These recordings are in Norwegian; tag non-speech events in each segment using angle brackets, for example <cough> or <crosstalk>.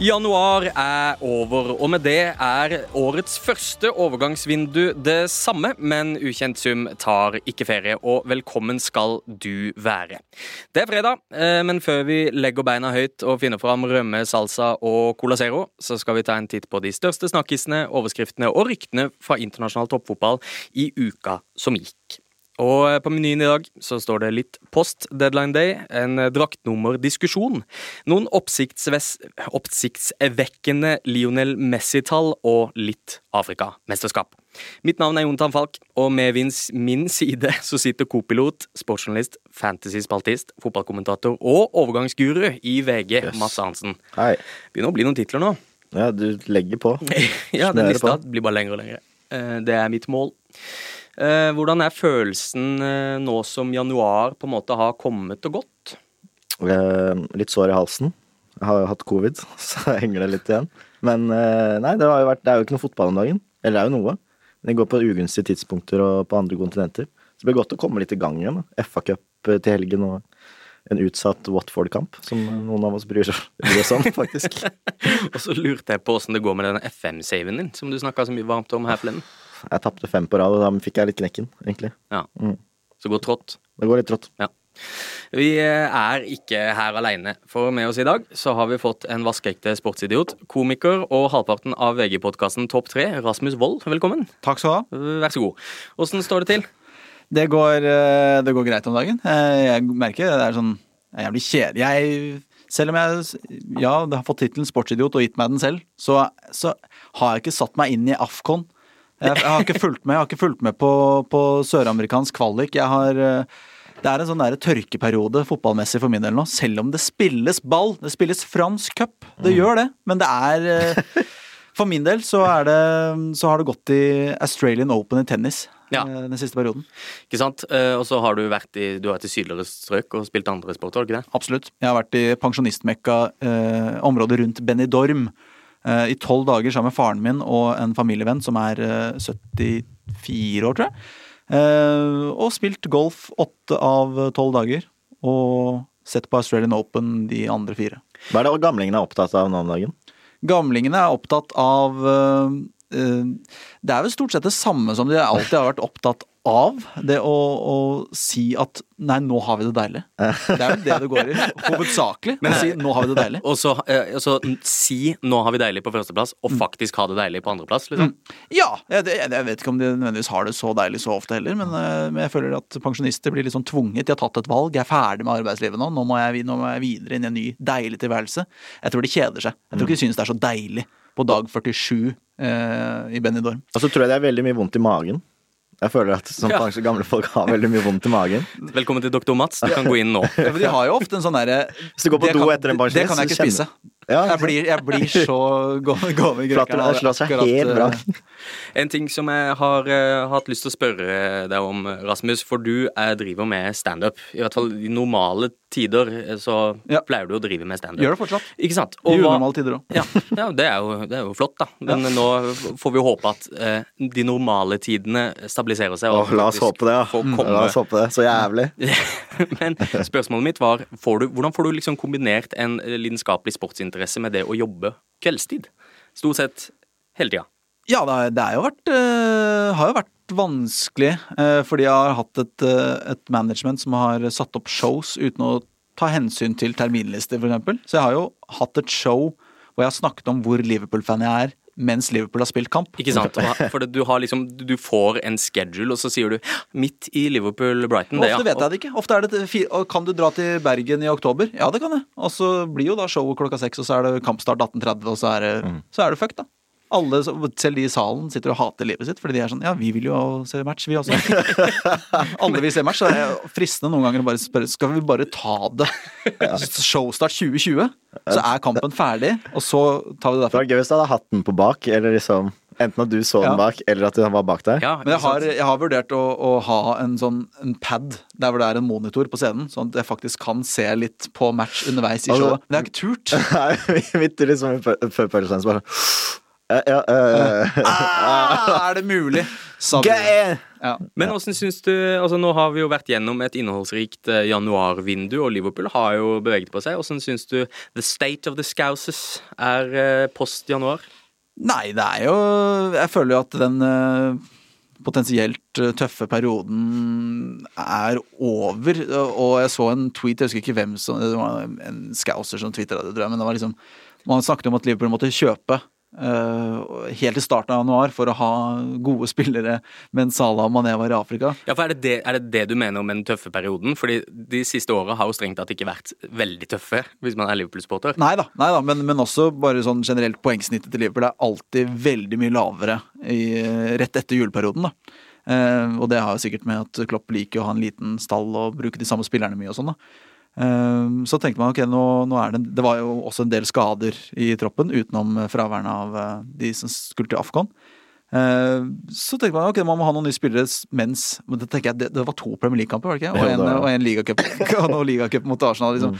Januar er over, og med det er årets første overgangsvindu det samme, men ukjent sum tar ikke ferie, og velkommen skal du være. Det er fredag, eh, men før vi legger beina høyt og finner fram rømme, salsa og Cola Zero, så skal vi ta en titt på de største snakkisene, overskriftene og ryktene fra internasjonal toppfotball i uka som gikk. Og eh, på menyen i dag så står det litt post deadline day, en draktnummerdiskusjon, noen oppsiktsvekkende Lionel Messi-tall og litt Afrikamesterskap. Mitt navn er Jontan Falk, og med min side <laughs> så sitter co-pilot, sportsjournalist, fantasyspaltist, fotballkommentator og overgangsguru i VG, yes. Mats Arntzen. Hei. Begynner å bli noen titler nå. Ja, du legger på. <laughs> ja, den lista blir bare lengre og lengre. Eh, det er mitt mål. Eh, hvordan er følelsen eh, nå som januar på en måte har kommet og gått? Eh, litt sår i halsen. Jeg har jo hatt covid, <laughs> så henger det litt igjen. Men nei, det, vært, det er jo ikke noe fotball om dagen. Eller det er jo noe. Men det går på ugunstige tidspunkter og på andre kontinenter. Så det blir godt å komme litt i gang igjen. FA-cup til helgen og en utsatt Watford-kamp, som noen av oss bryr oss <laughs> om, faktisk. <laughs> og så lurte jeg på åssen det går med den FM-saven din, som du snakka så mye varmt om her forleden. Jeg tapte fem på rad, og da fikk jeg litt knekken, egentlig. Ja. Mm. Så går trått. Det går litt trått. Ja. Vi er ikke her alene, for med oss i dag så har vi fått en vaskeekte sportsidiot, komiker og halvparten av VG-podkasten Topp 3, Rasmus Wold. Velkommen. Takk skal du ha. Vær så god. Åssen står det til? Det går, eh, det går, greit om dagen. Eh, jeg merker det er sånn Jeg blir kjedelig. Jeg selv om jeg ja, har fått tittelen sportsidiot og gitt meg den selv, så, så har jeg ikke satt meg inn i Afcon jeg, jeg, har ikke fulgt med, jeg har ikke fulgt med på, på søramerikansk kvalik. Jeg har eh, det er en sånn der tørkeperiode fotballmessig for min del nå. Selv om det spilles ball. Det spilles fransk cup. Det mm. gjør det. Men det er eh, For min del så, det, så har det gått i Australian Open i tennis. Ja. Eh, den siste perioden. Ikke sant. Og så har du vært i, du har vært i sydligere strøk og spilt andre sporter, har du ikke det? Absolutt. Jeg har vært i pensjonistmekka, eh, området rundt Benidorm. Eh, i tolv dager sammen med faren min og en familievenn som er 74 eh, år, tror jeg. Eh, og spilt golf åtte av tolv dager. Og sett på Australian Open de andre fire. Hva er det gamlingene er opptatt av nå om dagen? Gamlingene er opptatt av Det er vel stort sett det samme som de alltid har vært opptatt av det å, å, si at nei, nå har vi det deilig. Det er vel det det går i. <laughs> Hovedsakelig. Men, å si nå har vi det deilig. Og så, eh, så si nå har vi deilig på førsteplass, og mm. faktisk ha det deilig på andreplass, liksom. Mm. Ja. Jeg, jeg, vet ikke om de nødvendigvis har det så deilig så ofte heller, men, eh, men, jeg føler at pensjonister blir litt sånn tvunget. De har tatt et valg, jeg er ferdig med arbeidslivet nå, nå må jeg, nå må jeg videre inn i en ny, deilig tilværelse. Jeg tror de kjeder seg. Jeg tror ikke de synes det er så deilig på dag 47 eh, i Benidorm. Og så tror jeg det er veldig mye vondt i magen. Jeg føler at som ja. gamle folk har veldig mye vondt i magen. Velkommen til doktor Mats. Du kan gå inn nå. Ja, de har jo ofte en sånn derre Hvis du går på do kan, etter en pensjonist, Det kan jeg ikke spise. Ja. Jeg, blir, jeg, blir, <laughs> så gående greker. slår seg helt bra. En ting som jeg har uh, hatt lyst til å spørre deg om, Rasmus, for du uh, driver med standup. I hvert fall i normale tider eh, så ja. pleier du å drive med standup. Gjør det fortsatt. Ikke sant? Og I unormale tider òg. Ja, ja det, er jo, det, er jo, flott, da. Men nå får vi håpe at uh, de normale tidene stabiliserer seg. Og la oss håpe det, ja. Mm. La oss håpe det. Så jævlig. <laughs> Men spørsmålet mitt var får du, hvordan får du liksom kombinert en lidenskapelig sportsinteresse interesse med det å jobbe kveldstid. Stort sett hele tida. Ja, det, jo vært, øh, har jo vært vanskelig, øh, fordi jeg har hatt et, øh, et, management som har satt opp shows uten å ta hensyn til terminlister, f.eks. Så jeg har jo hatt et show hvor jeg har snakket om hvor Liverpool-fan jeg er, mens Liverpool har spilt kamp. Ikke sant. For du, har liksom, du får en schedule, og så sier du midt i Liverpool-Brighton. Ofte vet jeg det ikke. Ofte er det fire, Kan du dra til Bergen i oktober? Ja, det kan jeg. Og så blir jo da showet klokka seks, og så er det kampstart 18.30, og så er det, mm. så er det fucked, da alle, selv de i salen, sitter og hater livet sitt. Fordi de er sånn Ja, vi vil jo se match, vi også. alle vil se match. Så det er fristende noen ganger å bare spørre Skal vi bare ta det showstart 2020? Så er kampen ferdig, og så tar vi det derfra. Det var gøy hvis du hadde hatt den på bak, eller liksom Enten at du så den bak, eller at den var bak der. Ja, Men jeg har, jeg har vurdert å, å, ha en sånn en pad der hvor det er en monitor på scenen, sånn at jeg faktisk kan se litt på match underveis i showet. Men jeg har ikke turt. Nei, midt i liksom før pausen så bare ja, ja, uh, <laughs> ah, er det mulig? Ja. Men hvordan syns du altså Nå har vi jo vært gjennom et innholdsrikt eh, januarvindu, og Liverpool har jo beveget på seg. Hvordan syns du the state of the Scouses er eh, post januar? Nei, det er jo Jeg føler jo at den eh, potensielt eh, tøffe perioden er over. Og jeg så en tweet, jeg husker ikke hvem som Det var en scouser som tvitra det, tror jeg. Men det var liksom Man snakket om at Liverpool måtte kjøpe eh, helt i starten av januar for å ha gode spillere mens Salah og Mané var i Afrika. Ja, for er det det, er det det du mener med den tøffe perioden? Fordi de siste åra har jo strengt tatt ikke vært veldig tøffe, hvis man er Liverpool-supporter. Nei da, nei da men, men også bare sånn generelt poengsnittet til Liverpool er alltid veldig mye lavere i, rett etter juleperioden. da. Eh, og det har jo sikkert med at Klopp liker å ha en liten stall og bruke de samme spillerne mye og sånn. da. Eh, så tenkte man ok, nå, nå er det Det var jo også en del skader i troppen, utenom fraværende av eh, de som skulle til Afcon. Eh, så tenkte man ok, man må ha noen nye spillere mens men det, tenker jeg, det, det var to Premier League-kamper, var det ikke? Og en, og en ligacup <laughs> liga mot Arsenal. Liksom.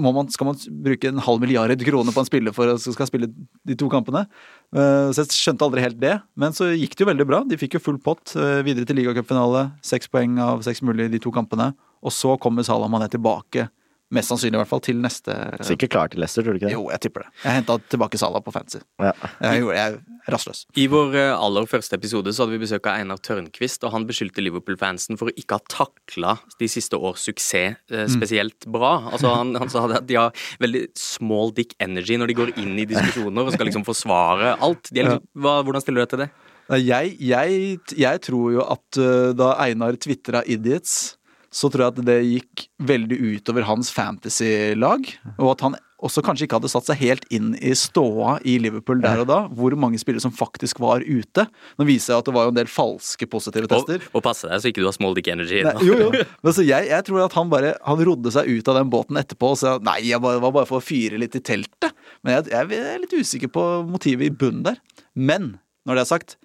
Må man, skal man bruke en halv milliard kroner på en spiller for å skal spille de to kampene? Eh, Så jeg skjønte aldri helt det. Men så gikk det jo veldig bra. De fikk jo full pott eh, videre til ligacupfinale. Seks poeng av seks mulig de to kampene. Og så kommer Salah Mané tilbake, mest sannsynlig i hvert fall, til neste Sikkert klar til Leicester, tror du ikke det? Jo, jeg tipper det. Jeg henta tilbake Salah på fancy. Ja. Jeg gjorde jeg er rastløs. I vår eh, aller første episode så hadde vi besøk av Einar Tørnquist, og han beskyldte Liverpool-fansen for å ikke ha takla de siste års suksess eh, spesielt bra. Altså han, han sa at de har veldig small dick energy når de går inn i diskusjoner og skal liksom forsvare alt. De er liksom, hva, hvordan stiller du deg til det? Jeg, jeg, jeg tror jo at uh, da Einar tvitra 'idiots', så tror jeg at det gikk veldig utover hans fantasy-lag. Og at han også kanskje ikke hadde satt seg helt inn i ståa i Liverpool der og da. Hvor mange spillere som faktisk var ute. Nå viser jeg at det var jo en del falske positive tester. og passe deg så ikke du har small dick energy. Nei, jo, jo. Men så jeg, jeg tror at han bare Han rodde seg ut av den båten etterpå og sa nei, jeg bare, var bare for å fyre litt i teltet. Men jeg, jeg er litt usikker på motivet i bunnen der. Men når det er sagt,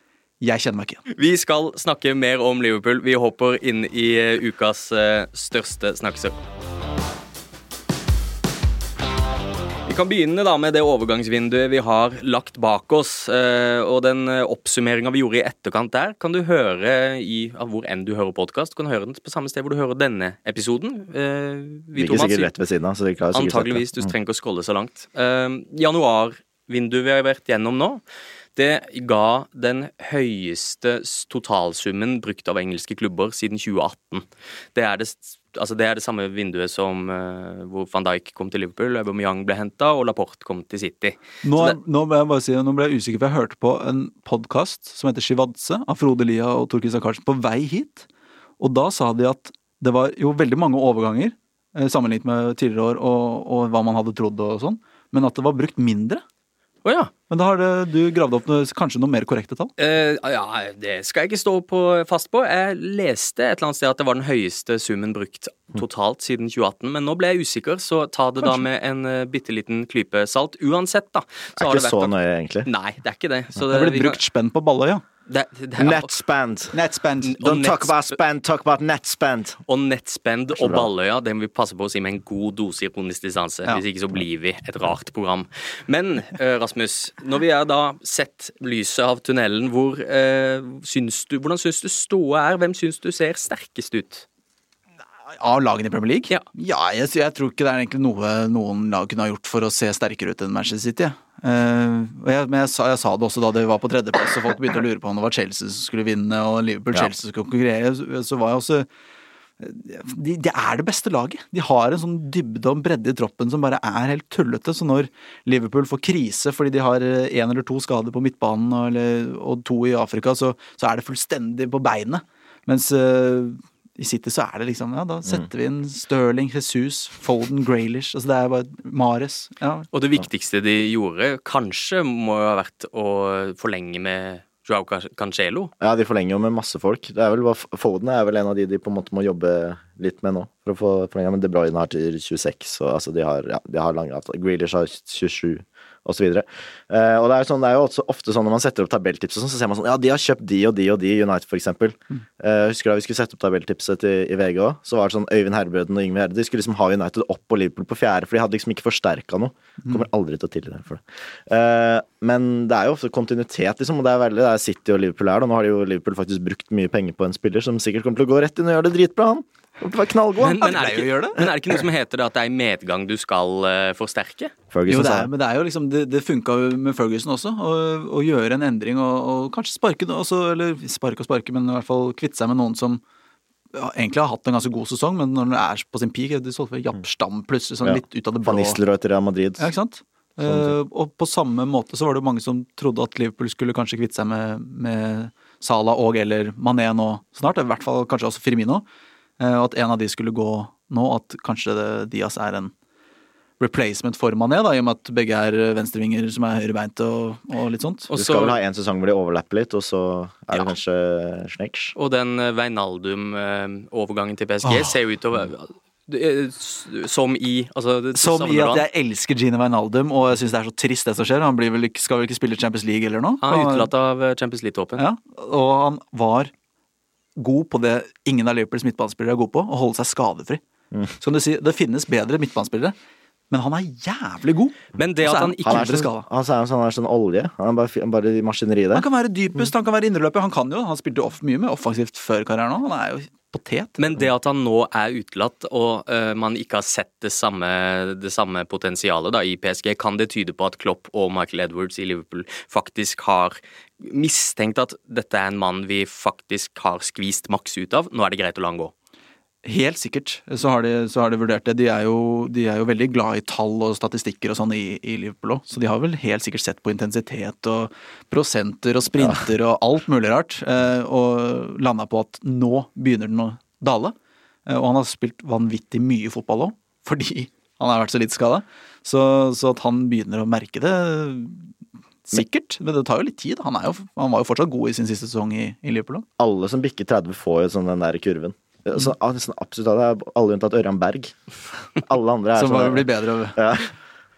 jeg kjenner meg ikke igjen. Vi skal snakke mer om Liverpool. Vi hopper inn i eh, ukas eh, største snakkesøk. Vi kan begynne da med det overgangsvinduet vi har lagt bak oss. eh, Og den oppsummeringa vi gjorde i etterkant der, kan du høre i av hvor enn du hører podkast. Kan du høre den på samme sted hvor du hører denne episoden. Eh, Vi Ligger sikkert rett ved siden av. Så vi klarer sikkert Antageligvis. Du trenger ikke å scrolle så langt. Januarvinduet vi har vært gjennom nå, det ga den høyeste totalsummen brukt av engelske klubber siden 2018. Det er det, altså det, er det samme vinduet som uh, hvor van Dijk kom til Liverpool, Aubameyang ble henta og Laporte kom til City. Nå, det- nå ble jeg bare si, nå ble jeg usikker, for jeg hørte på en podkast som heter Shivadse av Frode Lia og Tor Christian Karlsen på vei hit. Og da sa de at det var jo veldig mange overganger eh, sammenlignet med tidligere år og, og hva man hadde trodd og sånn, men at det var brukt mindre. Å ja. Men da har det, du gravd opp noe, kanskje noe mer korrekte tall? Uh, ja, det skal jeg ikke stå på, fast på. Jeg leste et eller annet sted at det var den høyeste summen brukt totalt siden 2018, men nå ble jeg usikker, så ta det da med en uh, bitte liten klype salt. Uansett, da. Det er ikke så nøye, egentlig. Nei, det er ikke det. Så Det vi kan- brukt spenn på Balløya. Det, det er. Netspend. Og Don't talk about spend, talk about netspand. Og nettspend så og. Balløya det må vi passe på å si med en god dose ironisk distanse. Ja. Hvis ikke så blir vi et rart program. Men eh, Rasmus, når vi har da sett lyset av tunnelen, hvor, eh, syns du, hvordan syns du ståa er? Hvem syns du ser sterkest ut? Av lagene i Premier League? Ja. jeg, jeg tror ikke det er egentlig noe noen lag kunne ha gjort for å se sterkere ut enn Manchester City. Uh, jeg, men jeg sa, jeg sa det også da det var på tredjeplass, og folk begynte å lure på om det var Chelsea som skulle vinne, og Liverpool-Chelsea skulle konkurrere. Så, så var jeg også de, de er det beste laget. De har en sånn dybde og bredde i troppen som bare er helt tullete. Så når Liverpool får krise fordi de har én eller to skader på midtbanen og, eller, og to i Afrika, så, så er det fullstendig på beinet. Mens eh, i City så er det liksom Ja, da setter vi inn Sterling, Jesus, Foden, Graylish. Altså det er bare Mares. Ja. Og det viktigste de gjorde, kanskje må jo ha vært å forlenge med Joao Cancelo. Ja, de forlenger jo med masse folk. Det er vel bare Foden er vel en av de de på en måte må jobbe litt med nå. For å få forlenga. Men De Bruyne har til 26, og altså de har, ja, de har lange avtaler. Grealish har 27, og så videre. Eh, og det er, sånn, det er jo også ofte sånn når man setter opp tabelltips og sånn, så ser man sånn Ja, de har kjøpt de og de og de, United for eksempel. Uh, husker du da vi skulle sette opp tabelltipset til, i VG òg? Så var det sånn Øyvind Herbøden og Yngve Herde, de skulle liksom ha United opp og Liverpool på fjerde, for de hadde liksom ikke forsterka noe. Kommer aldri til å tilgi dem for det. Uh, men det er jo ofte kontinuitet, liksom, og det er veldig det er City og Liverpool her. Da. og Nå har de jo Liverpool faktisk brukt mye penger på en spiller som sikkert kommer til å gå rett inn og gjøre det dritbra, han. Knallgod. Men, men, er ikke, men er det ikke noe som heter det at det er i medgang du skal uh, forsterke? Ferguson Jo, det er, men det er jo liksom Det, det funka jo med Ferguson også, å, å gjøre en endring og, og kanskje sparke også, Eller sparke og sparke, men i hvert fall kvitte seg med noen som ja, egentlig har hatt en ganske god sesong, men når den er på sin peak De solgte Japp Stam plutselig, sånn Ja. litt ut av det Van. Nistelrooy til Real Madrid. Ja, ikke sant? Eh, og på samme måte så var det jo mange som trodde at Liverpool skulle kanskje kvitte seg med, med Salah og eller Mané nå snart, i hvert fall kanskje også Firmino. Eh, og at en av de skulle gå nå, at kanskje Diaz er en replacement for Mané, da, i og med at begge er venstrevinger som er høyrebeinte og, og litt sånt. Og Du skal vel ha en sesong hvor de overlapper litt, og så er det Ja. kanskje Snakes. Og den eh, Veinaldum-overgangen til PSG Åh. ser jo ut til å eh, Som i altså, det- Som i at jeg elsker Gine Wijnaldum, og jeg syns det er så trist det som skjer. Han blir vel ikke, skal vel ikke spille Champions League eller noe? Han er utelatt av eh, Champions League-toppen. Ja, og han var god på det ingen av Liverpools midtbanespillere er gode på, å holde seg skadefri. Så kan du si, Det finnes bedre midtbanespillere, men han er jævlig god. Men det at han ikke Han er, sånn, skada. han er, sånn, han er sånn olje. Han er bare, bare i maskineriet der. Han kan være dypest, han kan være indreløper. Han kan jo, han spilte off, mye med offensivt før karrieren òg. Han er jo potet. Men det at han nå er utelatt, og uh, man ikke har sett det samme, det samme potensialet da, i PSG, kan det tyde på at Klopp og Michael Edwards i Liverpool faktisk har mistenkt at dette er en mann vi faktisk har skvist maks ut av? Nå er det greit å la han gå. Helt sikkert så har, de, så har de vurdert det. De er, jo, de er jo veldig glad i tall og statistikker og sånn i, i Liverpool òg, så de har vel helt sikkert sett på intensitet og prosenter og sprinter og alt mulig rart, eh, og landa på at nå begynner den å dale. Eh, og han har spilt vanvittig mye fotball òg, fordi han har vært så litt skada. Så, så at han begynner å merke det Sikkert, men det tar jo litt tid. Han, er jo, han var jo fortsatt god i sin siste sesong i, i Liverpool. Alle som bikker 30, får jo sånn den der kurven. Så, ah, nesten absolutt alle, alle unntatt Ørjan Berg. Alle andre er <laughs> Så sånn bare blir bedre. ja.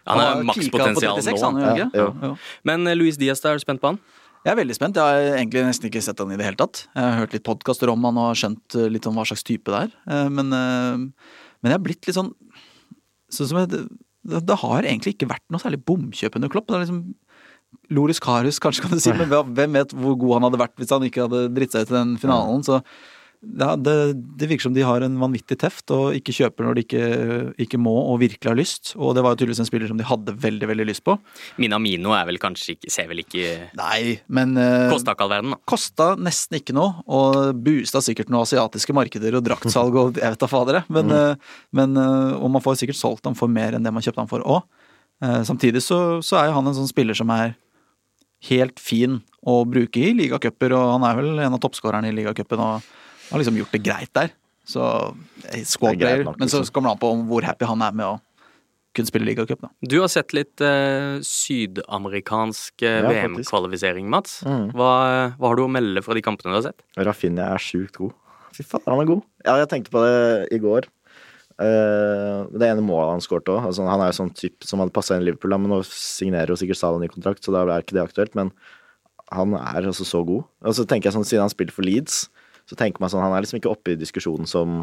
Han er har makspotensial kika på 36, nå. han, Ja, jo. Jo. Men eh, Luis Diaz, er du spent på han? Jeg er veldig spent. Jeg har egentlig nesten ikke sett han i det hele tatt. Jeg har hørt litt podkaster om han og skjønt eh, litt om hva slags type det er. Eh, Men, men jeg har blitt litt sånn Sånn som jeg, det, det har egentlig ikke vært noe særlig bomkjøp under Klopp. Det er liksom Loris Karus, kanskje, kan du si, men <laughs> hvem vet hvor god han hadde vært hvis han ikke hadde dritt seg ut i den finalen. Så ja, det, det virker som de har en vanvittig teft og ikke kjøper når de ikke, ikke må og virkelig har lyst. Og det var jo tydeligvis en spiller som de hadde veldig, veldig lyst på. Minamino er vel kanskje ikke Ser vel ikke Nei, men eh, Kosta ikke all verden, da. Kosta nesten ikke noe, og boosta sikkert noen asiatiske markeder og draktsalg og jeg vet da fadere. Men, eh, men eh, Og man får sikkert solgt ham for mer enn det man kjøpte ham for òg. Samtidig så, så er jo han en sånn spiller som er helt fin å bruke i ligacuper, og han er vel en av toppskårerne i ligacupen og har liksom gjort det greit der. Så eh, squad er player, nok, men så liksom. kommer det an på om hvor happy han er med å kunne spille ligacup. Du har sett litt eh, sydamerikansk eh, Ja, VM-kvalifisering, Mats. Mm. Hva, hva har du å melde fra de kampene du har sett? Rafinha er sjukt god. Fy faen, han er god. Ja, jeg tenkte på det i går. Uh, det ene målet han skåret òg. Altså, han er jo sånn type som hadde passa inn i Liverpool, men nå signerer jo sikkert Salah ny kontrakt, så da er ikke det aktuelt. Men han er altså så god. Og så tenker jeg sånn, Siden han spilte for Leeds, så tenker man sånn han er liksom ikke oppe i diskusjonen som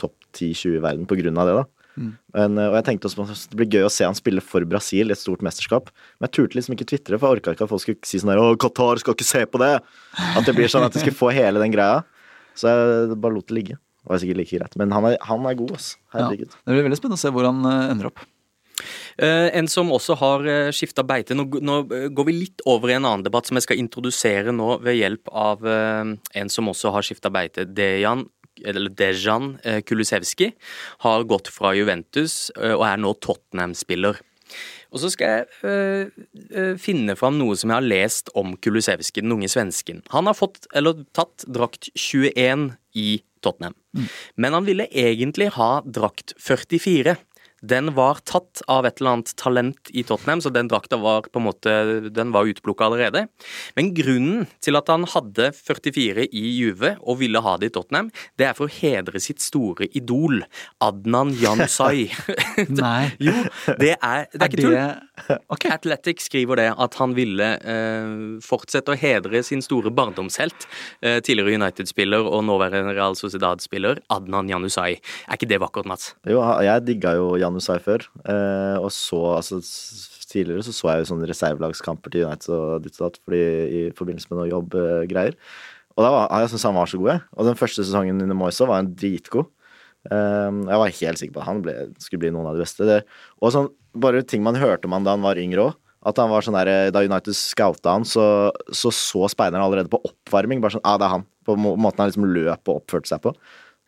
topp 10-20 i verden på grunn av det. da. Men, eh, og jeg tenkte også Det blir gøy å se han spille for Brasil i et stort mesterskap. Men jeg turte liksom ikke tvitre, for jeg orka ikke at folk skulle si sånn her Å, Qatar skal ikke se på det! At det blir sånn at de skulle få hele den greia. Så jeg bare lot det ligge. Det var sikkert like greit. Men han er, han er god, ass. Ja. Herregud. Det blir veldig spennende å se hvor han eh, ender opp. Eh, en som også har uh, skifta beite. Nå, eh, går vi litt over i en annen debatt som jeg skal introdusere nå ved hjelp av eh, en som også har skifta beite. Dejan eller Dejan Kulusevski har gått fra Juventus eh, og er nå Tottenham-spiller. Og så skal jeg øh, eh, finne fram noe som jeg har lest om Kulusevski, den unge svensken. Han har fått, eller tatt, drakt 21 i Tottenham. Men han ville egentlig ha drakt 44. den var tatt av et eller annet talent i Tottenham, så den drakta var på en måte Den var utplukka allerede. Men grunnen til at han hadde 44 i Juve og ville ha det i Tottenham, det er for å hedre sitt store idol, Adnan Janusay. <laughs> <laughs> Nei. jo, det er, det er ikke tull. Okay. Athletic skriver det, at han ville eh, fortsette å hedre sin store barndomshelt, eh, tidligere United-spiller og nåværende Real Sociedad-spiller, Adnan Janusay. Er ikke det vakkert, Mats? Jo, jeg digga jo Janusai før, eh, og så altså Tidligere så så jeg jo sånne reservelagskamper til United og ditt og datt fordi i forbindelse med noe jobbgreier. Og da var, jeg syntes han var så god, jeg. Og den første sesongen under Moyes var han dritgod. Um, jeg var helt sikker på at han ble, skulle bli noen av de beste. Det, og sånn, bare ting man hørte om han da han var yngre òg. At han var sånn der, Da United scouta han, så så, så speideren allerede på oppvarming. Bare sånn, ah, det er han. På måten han liksom løp og oppførte seg på.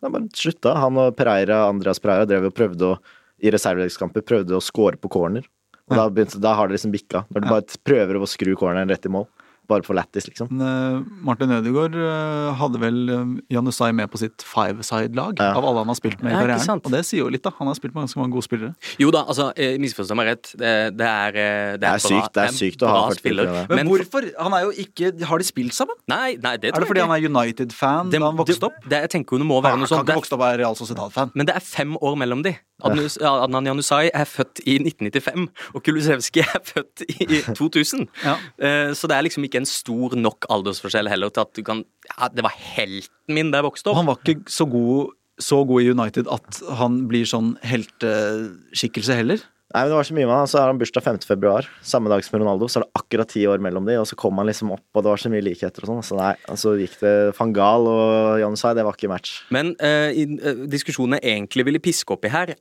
Da bare slutta. Han og Pereira, Andreas Pereira drev og prøvde å i reservelagskamper prøvde å score på corner. Og da, begynte, da har det liksom bikka. Når du bare prøver å skru corneren rett i mål. Bare for lættis, liksom. Men, eh, Martin Ødegaard eh, hadde vel uh, Janusai med på sitt five-side-lag Ja. av alle han har spilt med i karrieren. Og det sier jo litt, da. Han har spilt med ganske mange gode spillere. Jo da, altså, eh, misforstå meg rett. Det, det er eh, Det er sykt, det er sykt å ha bra spiller. Men, Men hvorfor? Han er jo ikke Har de spilt sammen? Nei, nei, det Er det fordi jeg han er United-fan da han vokste opp? Det, det, jeg tenker jo det må være Han noe kan sånt. ikke vokse opp og være Real Sociedad-fan. men det er fem år mellom de. Adnan, Adnan Janusai er født i 1995, og Kulusevski er født i 2000. Ja. Eh, Så det er liksom ikke en stor nok aldersforskjell heller til at du kan Ja, det var helten min da jeg vokste opp. han var ikke så god, så god i United at han blir sånn helteskikkelse heller. Nei, men det var så mye med han. Så har han bursdag 5. februar, samme dag som Ronaldo. Så er det akkurat ti år mellom de, og så kom han liksom opp, og det var så mye likheter og sånn. Så nei, så gikk det Fangal og Jonsai det var ikke match. Men eh, i, eh, diskusjonen jeg egentlig ville piske opp i her,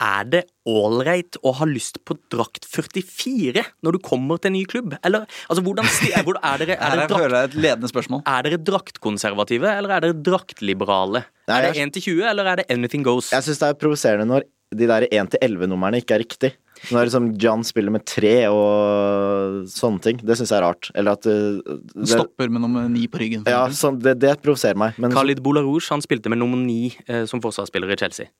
er det ålreit å ha lyst på drakt 44 når du kommer til en ny klubb? Eller altså, hvordan er, hvor- er dere, er Her jeg drakt, føler jeg et ledende spørsmål. er dere draktkonservative, eller er dere draktliberale? Nei, er det 1 til 20, eller er det anything goes? Jeg syns det er provoserende når de der 1-11-numrene ikke er riktig. Når liksom John spiller med tre og sånne ting. Det syns jeg er rart. Eller at uh, det, Stopper med nummer ni på ryggen. Ja, sånn, det, det provoserer meg. Men, Khalid Boularouge han spilte med nummer 9 eh, som forsvarsspiller i Chelsea.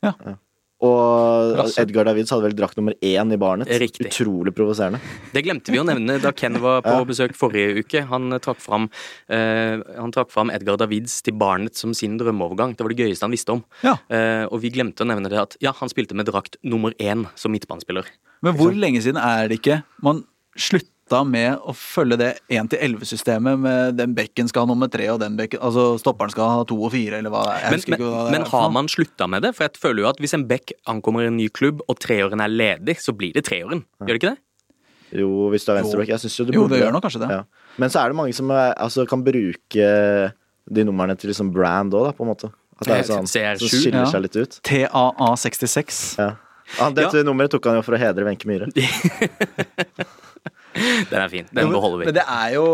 Og Rasse. Edgar Davids hadde vel drakt nummer én i Barnet. Riktig. Utrolig provoserende. Det glemte vi å nevne da Ken var på <laughs> Ja. besøk forrige uke. Han trakk fram, eh, han trakk fram Edgar Davids til Barnet som sin drømmeovergang. Det var det gøyeste han visste om. Ja. Eh, og vi glemte å nevne det at ja, han spilte med drakt nummer én som midtbanespiller. Men hvor lenge siden er det ikke man slutta med å følge det 1-11-systemet med den bekken skal ha nummer tre, og den bekken Altså stopperen skal ha to og fire, eller hva Men, husker men, ikke hva det er men har man slutta med det? For jeg føler jo at hvis en bekk ankommer en ny klubb, og treåren er ledig, så blir det treåren. Gjør det ikke det? Jo, hvis du er venstreback. Jeg syns jo du burde Jo, det gjør nok kanskje det. Ja. Men så er det mange som er, altså, kan bruke de numrene til liksom brand òg, da, på en måte. At det er sånn, CR7, som skiller ja. seg litt ut. TAA66. Ja. Ah, dette nummeret tok han jo for å hedre Wenche Myhre. <laughs> Den er fin. Den beholder vi. Men det er jo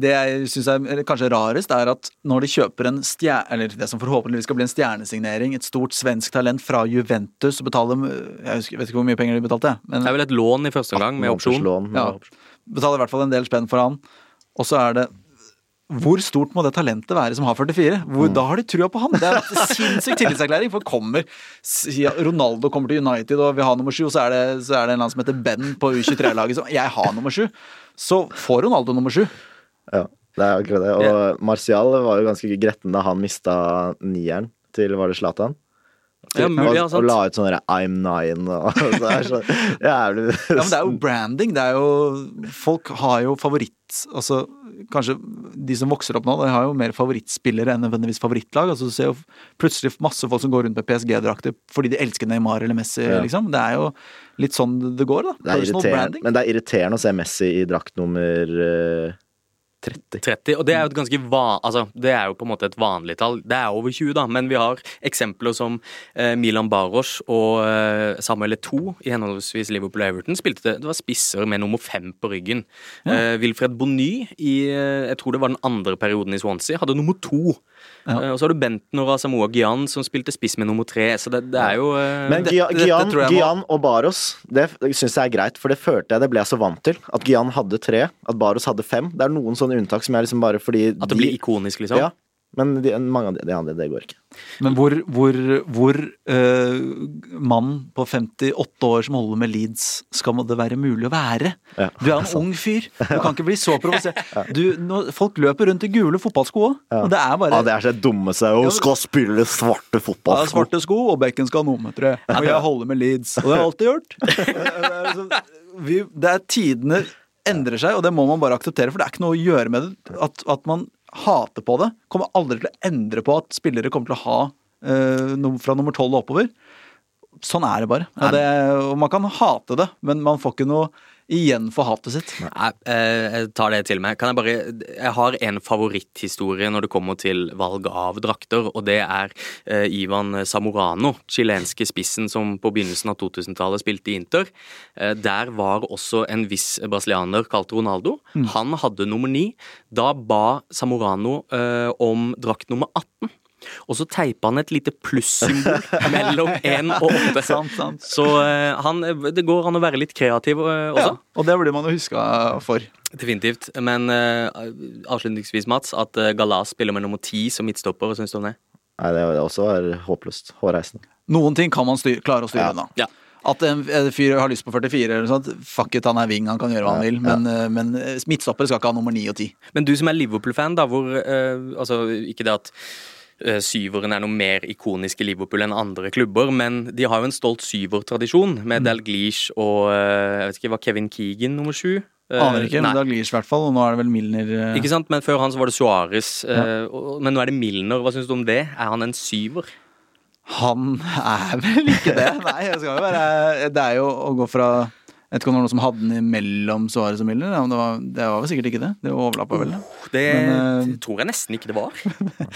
Det jeg syns er kanskje rarest, er at når de kjøper en stjerne... Eller det som forhåpentligvis skal bli en stjernesignering, et stort svensk talent fra Juventus, og betaler Jeg husker, vet ikke hvor mye penger de betalte, men Det er vel et lån i første omgang med opsjon. Ja. betaler i hvert fall en del spenn for han. Og så er det hvor stort må det talentet være som har 44? Hvor, Da har de trua på han! Det er en sinnssyk tillitserklæring. For kommer Ronaldo kommer til United og vil ha nummer sju, og så er det, så er det en eller annen som heter Ben på U23-laget som Jeg har nummer sju! Så får Ronaldo nummer sju. Ja, det er akkurat det. Og Martial var jo ganske gretten da han mista nieren til Var det Zlatan? Ja, mulig, ja, og, sant. og la ut sånn derre I'm nine og <laughs> så er det så jævlig Ja, men det er jo branding. Det er jo Folk har jo favoritt Altså kanskje de som vokser opp nå, de har jo mer favorittspillere enn nødvendigvis favorittlag. Altså Du ser jo plutselig masse folk som går rundt med PSG-drakter fordi de elsker Neymar eller Messi, Ja. liksom. Det er jo litt sånn det går, da. det er irriterende, branding. Men det er irriterende å se Messi i drakt nummer eh, 30. 30, og det er jo et ganske van, altså, det er jo på en måte et vanlig tall. Det er over 20, da, men vi har eksempler som eh, Milan Baros og eh, Samuel Eto'o i henholdsvis Liverpool og Everton spilte det. Det var spisser med nummer fem på ryggen. Eh, Wilfred Bonny i eh, jeg tror det var den andre perioden i Swansea, hadde nummer to. Ja. Eh, og så har du Benten og Samoa Gyan som spilte spiss med nummer tre, så det, det er jo eh, Men det, Gian, dette Gian, må- Gian og Baros, det syns jeg er greit, for det følte jeg det ble jeg så vant til. At Gian hadde tre, at Baros hadde fem. Det er noen sånne unntak som jeg liksom bare fordi At det blir ikonisk, liksom. Ja. Men de, mange av de, de andre, det går ikke. Men hvor, hvor, hvor uh, mann på 58 år som holder med Leeds, skal det være mulig å være? Ja, Du er en ung fyr. Du kan ikke bli så <laughs> provosert. Du, Folk løper rundt i gule fotballsko òg. Ja. Og det er bare Ja, det er så dumme seg og skal spille svarte fotballsko. Ja, svarte sko, og bekken skal ha nummer, Og jeg holder med Leeds. Og det har jeg alltid gjort. <laughs> <laughs> Det det er Tidene endrer seg, og det må man bare akseptere. For det er ikke noe å gjøre med det. At, at man hater på det, kommer aldri til å endre på at spillere kommer til å ha eh, fra nummer tolv og oppover. Sånn er det bare. Og, det, og man kan hate det, men man får ikke noe igjen for hatet sitt. Nei, eh, jeg tar det til meg. Kan jeg bare Jeg har en favoritthistorie når det kommer til valg av drakter, og det er eh, Ivan Zamorano, chilenske spissen som på begynnelsen av 2000-tallet spilte i Inter. Eh, der var også en viss brasilianer kalt Ronaldo. Han hadde nummer ni. Da ba Zamorano eh, om drakt nummer 18. Og så teipa han et lite plussymbol <laughs> mellom 1 og 8. <laughs> Sant, sant. Så eh, han, det går an å være litt kreativ eh, også. Ja, og det blir man jo huska for. Definitivt. Men eh, avslutningsvis, Mats, at Galas spiller med nummer ti som midtstopper. Hva syns du om det? Nei, det er også er håpløst. Hårreisende. Noen ting kan man styr, klare å styre unna. Ja. At en fyr har lyst på 44 eller noe sånt, fuck it, han er wing, han kan gjøre hva han vil. Men, ja. men midtstoppere skal ikke ha nummer 9 og 10. Men du som er Liverpool-fan, da, hvor uh, Altså, ikke det at eh, syveren er noe mer ikonisk i Liverpool enn andre klubber, men de har jo en stolt syvertradisjon med Dalglish og eh, Jeg vet ikke, var Kevin Keegan nummer sju? Eh, Aner ikke, men er i hvert fall, og nå er det vel Milner eh, Ikke sant, men Før han så var det Suárez. ja. men nå er det Milner. Hva syns du om det? Er han en syver? Han er vel ikke det. Nei, jeg skal jo være Det er jo å gå fra Jeg vet ikke om det var noen som hadde den mellom Suárez og men det, var, det var vel sikkert ikke det. Det overlappa vel. det. Det Men, eh, tror jeg nesten ikke det var.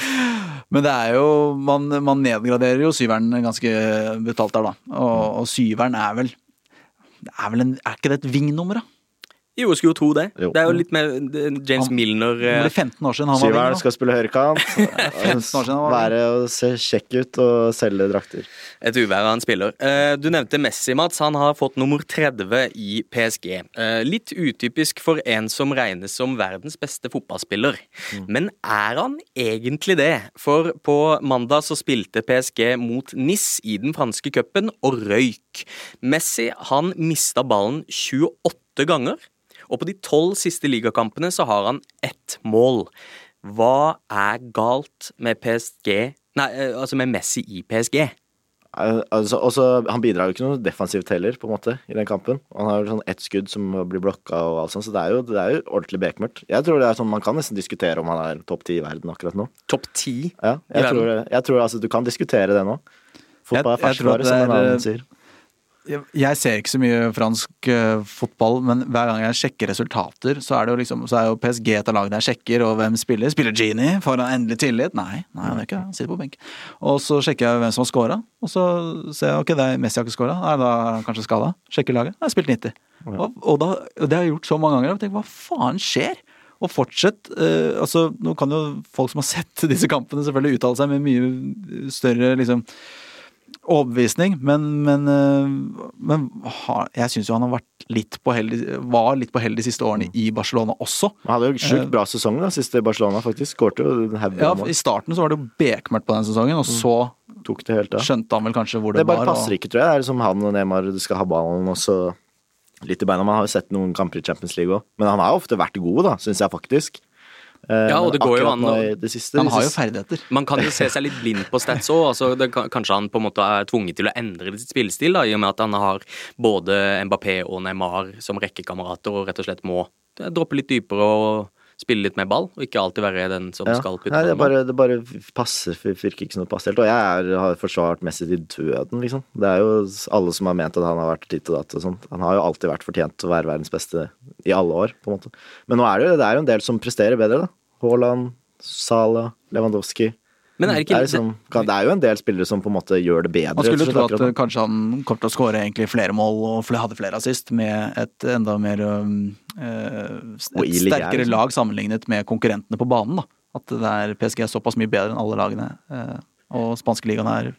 <laughs> Men det er jo Man, man nedgraderer jo syveren ganske betalt der, da. Og, og syveren er vel er vel en Er ikke det et vingnummer, da? Jo, jeg skulle jo tro det. Jo. Det er jo litt mer eh, James Han- Milner Det eh, blir 15 år siden han var Syveren skal spille høyrekant. <laughs> 15 år siden Være og se kjekk ut og selge drakter. Et uvær av en spiller. Eh, Du nevnte Messi, Mats. Han har fått nummer 30 i PSG. Eh, Litt utypisk for en som regnes som verdens beste fotballspiller. Men er han egentlig det? For på mandag så spilte PSG mot NIS i den franske cupen og røyk. Messi han mista ballen 28 ganger. Og på de tolv siste ligakampene så har han ett mål. Hva er galt med PSG Nei, eh, altså med Messi i PSG? Eh, Altså, også, han bidrar jo ikke noe defensivt heller, på en måte, i den kampen. Han har jo sånn ett skudd som blir blokka og alt sånt, så det er jo, det er jo ordentlig bekmørkt. Jeg tror det er sånn, Man kan nesten diskutere om han er topp ti i verden akkurat nå. Topp ti? Ja, jeg tror, jeg tror altså du kan diskutere det nå. Fotball er ferskvare, som en annen sier. Jeg, ser ikke så mye fransk eh, fotball, men hver gang jeg sjekker resultater, så er liksom Så er jo PSG et av lagene jeg sjekker, og hvem spiller? Spiller Genie? Får han endelig tillit? Nei, nei, han gjør ikke det. Han sitter på benken. Og så sjekker jeg hvem som har scora, og så ser jeg ok, det er Messi har ikke scora, nei, da er han kanskje skada. Sjekker laget, jeg har spilt 90. Og, og, da, og det har jeg gjort så mange ganger, og tenker hva faen skjer? Og fortsett. Eh, altså, nå kan jo folk som har sett disse kampene, selvfølgelig uttale seg med mye større liksom overbevisning, men, men, eh, men jeg syns jo han har vært litt på heldig, var litt på heldig de siste årene i Barcelona også. Han hadde jo sjukt bra sesong da, siste Barcelona, faktisk. Skårte jo en haug Ja. I starten så var det jo bekmørkt på den sesongen, og så Tok det helt av. skjønte han vel kanskje hvor det, Det bare var. passer ikke, tror jeg. Det er som han og Neymar skal ha ballen og så litt i beina. Man har jo sett noen kamper i Champions League òg, men han har jo ofte vært god, da, syns jeg faktisk. Eh, Ja, og det går jo an å- han har jo ferdigheter. Man kan jo se seg litt blind på stats òg. Altså, kanskje han på en måte er tvunget til å endre sitt spillestil, da, i og med at han har både Mbappé og Neymar som rekkekamerater og rett og slett må droppe litt dypere og spille litt mer ball, og ikke alltid være den som Ja. skal putte Nei, det, bare, det bare passer, virker ikke som passer helt. Og jeg er, har forsvart Messi til døden, liksom. Det er jo alle som har ment at han har vært ditt og datt og sånt. Han har jo alltid vært fortjent til å være verdens beste i alle år, på en måte. Men nå er det jo, det er jo en del som presterer bedre, da. Haaland, Salah, Lewandowski. Men er det Det er, liksom, det er jo en del spillere som på en måte gjør det bedre. Man skulle tro at kanskje han kom til å skåre flere mål og hadde flere assist med et enda mer eh, Et sterkere liksom. lag sammenlignet med konkurrentene på banen. da At det er PSG er såpass mye bedre enn alle lagene. øh, Og spanske ligaen er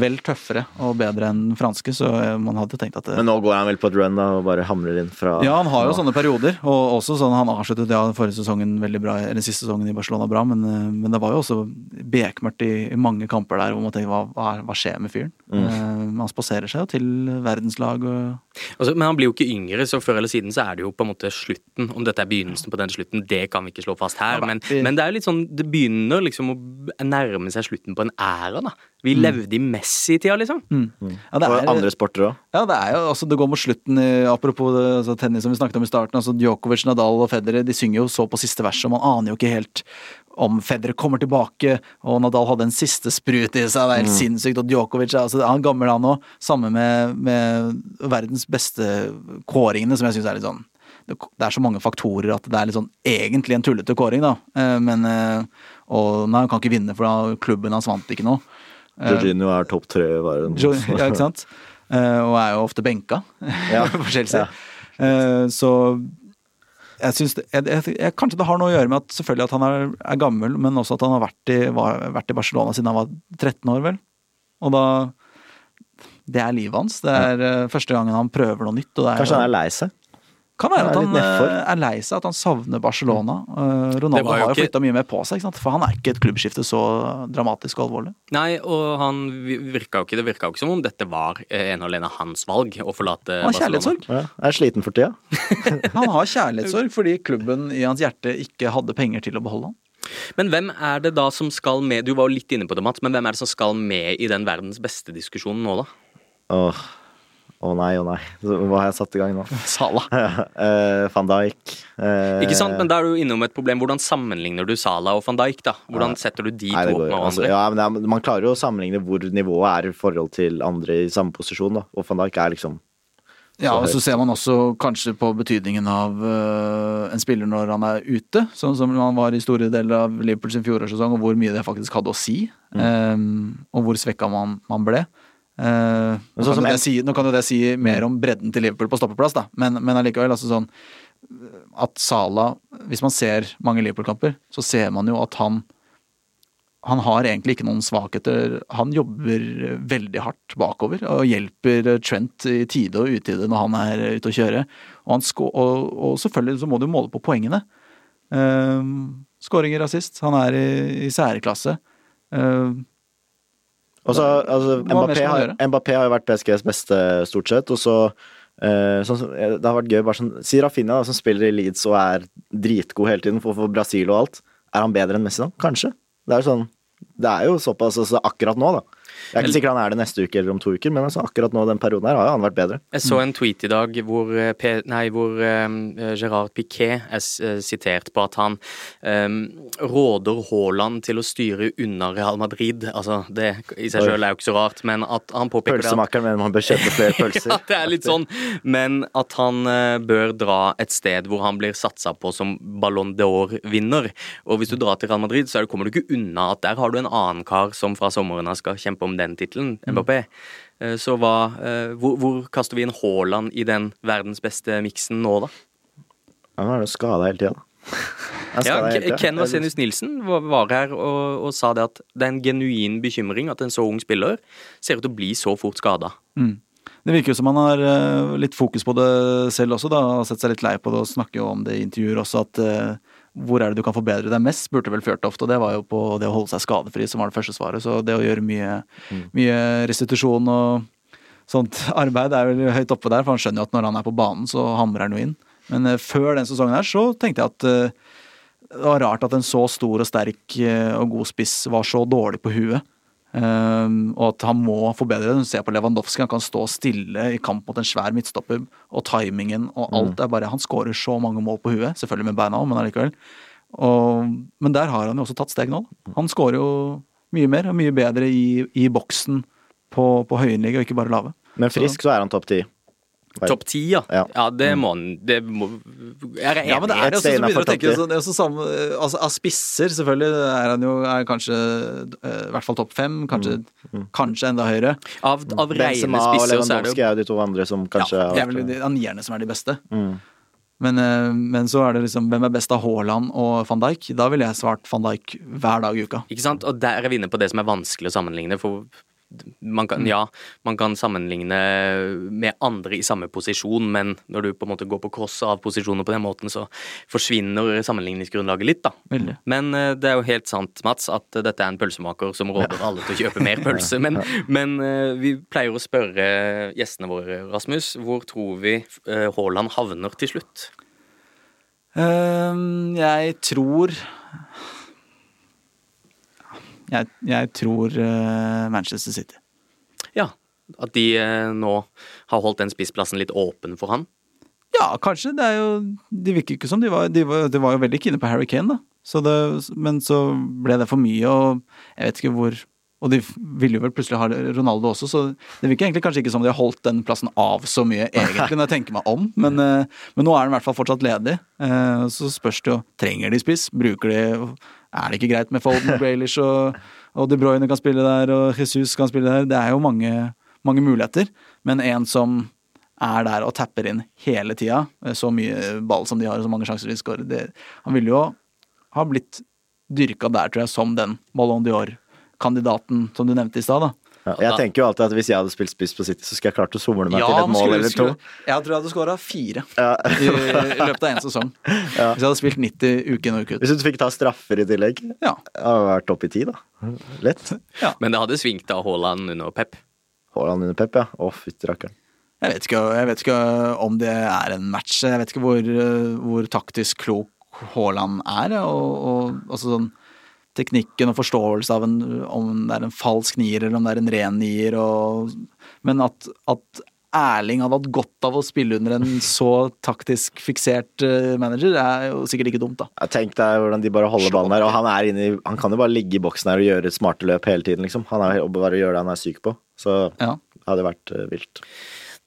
vel tøffere og bedre enn den franske, så eh, man hadde tenkt at det, Men nå går han vel på et run da, og bare hamrer inn fra Ja, han har jo sånne perioder, og også sånn han avsluttet ja, forrige sesongen veldig bra, eller siste sesongen i Barcelona bra, men, eh, men det var jo også bekmørkt i, i mange kamper der hvor man tenker hva, hva, hva skjer med fyren? Mm. Eh, han spaserer seg jo til verdenslag og Altså, men han blir jo ikke yngre, så før eller siden så er det jo på en måte slutten. Om dette er begynnelsen på den slutten, det kan vi ikke slå fast her. Men, men det er jo litt sånn, det begynner liksom å nærme seg slutten på en æra, da. Vi levde i Messi-tida, liksom. ja, det Og er, andre sporter òg. Ja, det er jo, altså det går mot slutten, apropos det, altså, tennis som vi snakket om i starten. altså Djokovic, Nadal og Federer de synger jo så på siste vers, og man aner jo ikke helt om Federer kommer tilbake, og Nadal hadde en siste sprut i seg. Det er helt sinnssykt. Og Djokovic er altså, han gammel, han òg. sammen med, med verdens beste kåringene, som jeg syns er litt sånn det det er så mange faktorer at det er litt sånn egentlig en tullete kåring, da. Eh, Men eh, Og nei, han kan ikke vinne, for da klubben hans vant ikke noe. Eh, Jorginho er topp tre. i verden. Jo, <laughs> ja, ikke sant? Eh, og er jo ofte benka <laughs> Ja. for Chelsea. Eh, så jeg syns Kanskje det har noe å gjøre med at selvfølgelig at han er, er gammel, men også at han har vært i, var, vært i Barcelona siden han var 13 år, vel. Og da Det er livet hans. Det er ja. første gangen han prøver noe nytt. Er, Kanskje han er lei seg? Kan være at han er eh, er lei seg, at han savner Barcelona. Eh, Ronaldo jo har jo ikke- flytta mye mer på seg, ikke sant? for han er ikke et klubbskifte så dramatisk og alvorlig. Nei, og han virka jo ikke, det virka jo ikke som om dette var en ene og alene hans valg å forlate Han har Barcelona. kjærlighetssorg. Ja, er sliten for tida. <laughs> Han har kjærlighetssorg fordi klubben i hans hjerte ikke hadde penger til å beholde han. Men hvem er det da som skal med Du var jo litt inne på det, Mats, men hvem er det som skal med i den verdens beste-diskusjonen nå, da? Åh, å nei, å nei. Hva har jeg satt i gang nå? <laughs> Sala. <laughs> Eh, Van Dijk. eh, Ikke sant? Men da er du innom et problem. Hvordan sammenligner du Sala og van Dijk, da? Hvordan setter du de Nei, to opp med med altså, ja, men Man klarer jo å sammenligne hvor nivået er i forhold til andre i samme posisjon. da Og Van Dijk er liksom Ja, og så ser man også kanskje på betydningen av uh, en spiller når han er ute, sånn som han var i store deler av Liverpool sin fjorårssesong, og hvor mye det faktisk hadde å si. ehm, og hvor svekka man, man ble. Eh, nå, kan en- si, nå kan jo det si mer om bredden til Liverpool på stoppeplass, da, men, men allikevel, altså sånn At Sala Hvis man ser mange Liverpool-kamper, så ser man jo at han han har egentlig ikke noen svakheter. Han jobber veldig hardt bakover og hjelper Trent i tide og utide når han er ute å kjøre. Og, han sko og, og selvfølgelig så må du måle på poengene. Uh, Skåringer assist. Han er i, i særklasse. Um, Og altså, Mbappé, har. Mbappé har jo vært PSGs beste, stort sett. Og så eh, så, Det har vært gøy bare sånn Si Rafinha, da, som spiller i Leeds og er dritgod hele tiden for, for Brasil og alt. Er han bedre enn Messi, da? Kanskje. Det er sånn Det er jo såpass altså, akkurat nå, da. Jeg er ikke sikker han er det neste uke eller om to uker, men altså, akkurat nå den perioden her har han vært bedre. Jeg så en tweet i dag hvor, eh, nei, hvor eh, Gerard Piquet er eh, sitert på at han um, råder Haaland til å styre unna Real Madrid. Altså, det i seg sjøl er jo ikke så rart, men at han påpeker Pølsemakeren mener man bør kjøpe flere pølser. <laughs> Ja, det er litt sånn. Men at han eh, bør dra et sted hvor han blir satsa på som Ballon d'Or-vinner. Og hvis du drar til Real Madrid, så er kommer du ikke unna at der har du en annen kar som fra sommeren av skal kjempe om den tittelen, Mbappé. Mm. Så hva eh, hvor, hvor kaster vi inn Haaland i den verdens beste miksen nå, da? Han er jo skada hele tida, da. Ja. Ken Vasenius Nilsen var her og, og sa det at det er en genuin bekymring at en så ung spiller ser ut til å bli så fort skada. Det virker jo som han har eh, litt fokus på det selv også, da. Har sett seg litt lei på det og snakker jo om det i intervjuer også, at hvor er det du kan forbedre deg mest, spurte vel Fjørtoft, og det var jo på det å holde seg skadefri som var det første svaret. Så det å gjøre mye, mye restitusjon og sånt arbeid er vel høyt oppe der, for han skjønner jo at når han er på banen, så hamrer han jo inn. Men eh, før den sesongen her så tenkte jeg at eh, det var rart at en så stor og sterk eh, og god spiss var så dårlig på huet. Um, og at han må forbedre det. Du ser på Lewandowski, han kan stå stille i kamp mot en svær midtstopper, og timingen og alt er bare Han skårer så mange mål på huet, selvfølgelig med beina òg, men allikevel. Og, men der har han jo også tatt steg nå. Han skårer jo mye mer og mye bedre i, i boksen på, på høyenliga, og ikke bare lave. Men frisk så er han topp ti. Topp ti, ja. Ja. ja. det må han det må, Jeg er enig. Ja, men det er Et sted så begynner å tenke topp ti. sånn, det er også samme, altså, Av spisser, selvfølgelig, er han jo er kanskje eh, i hvert fall topp fem. Kanskje, kanskje enda høyere. Av, av reine spisser så er det jo er de to andre som kanskje ja, Det er vel de- han nierne som er de beste. Mm. Men, eh, men så er det liksom hvem er best av Haaland og van Dijk? Da ville jeg svart van Dijk hver dag i uka. Ikke sant? Og der er vi inne på det som er vanskelig å sammenligne. For man kan, ja, man kan sammenligne med andre i samme posisjon, men når du på en måte går på cross av posisjoner på den måten, så forsvinner sammenligningsgrunnlaget litt, da. Veldig. Men eh, det er jo helt sant, Mats, at dette er en pølsemaker som råder alle til å kjøpe mer <laughs> pølse. Men, men eh, vi pleier å spørre gjestene våre, Rasmus, hvor tror vi eh, Haaland havner til slutt? Ehm, jeg tror jeg, jeg tror eh, Manchester City. Ja, at de eh, nå har holdt den spissplassen litt åpen for han? Ja, kanskje. Det er jo De virker ikke som de var De var, de var jo veldig kine på Harry Kane, da. Så det, men så ble det for mye, og jeg vet ikke hvor Og de ville jo vel plutselig ha Ronaldo også, så det virker egentlig kanskje ikke som de har holdt den plassen av så mye, egentlig, når jeg tenker meg om. Men, eh, men nå er den i hvert fall fortsatt ledig. Så spørs det jo Trenger de spiss? Bruker de Er det ikke greit med Foden og Graylish og, og De Bruyne kan spille der, og Jesus kan spille der? Det er jo mange, mange muligheter. Men en som er der og tapper inn hele tida, så mye ball som de har, og så mange sjanser de skårer Han ville jo ha blitt dyrka der, tror jeg, som den Ballon d'Or-kandidaten som du nevnte i stad. da. Ja, jeg tenker jo alltid at hvis jeg hadde spilt spiss på City, så skulle jeg klart å somle meg til et mål skulle- eller to. skulle- Jeg tror jeg hadde skåra fire Ja. i, i løpet av én sesong. <laughs> Hvis jeg hadde spilt 90 uke inn og uke ut. Hvis du fikk ta straffer i tillegg, Ja. det hadde vært topp i ti, da. Lett. <laughs> Men det hadde svingt av Haaland under Pep. Haaland under Pep, ja. Å, fytti rakkeren. Jeg vet, ikke, jeg vet ikke om det er en match. Jeg vet ikke hvor, eh, hvor taktisk klok Haaland er. Og, og altså sånn teknikken og forståelse av en, om det er en falsk nier eller om det er en ren nier. Og, men at, at Erling hadde hatt godt av å spille under en så taktisk fiksert manager manager, er jo sikkert ikke dumt, da. Jeg Tenk deg hvordan de bare holder ballen der. Og han, er inne i, han kan jo bare ligge i boksen her og gjøre smarte løp hele tiden, liksom. Han er og bare gjøre det han er syk på. Så Ja. det hadde vært eh, vilt.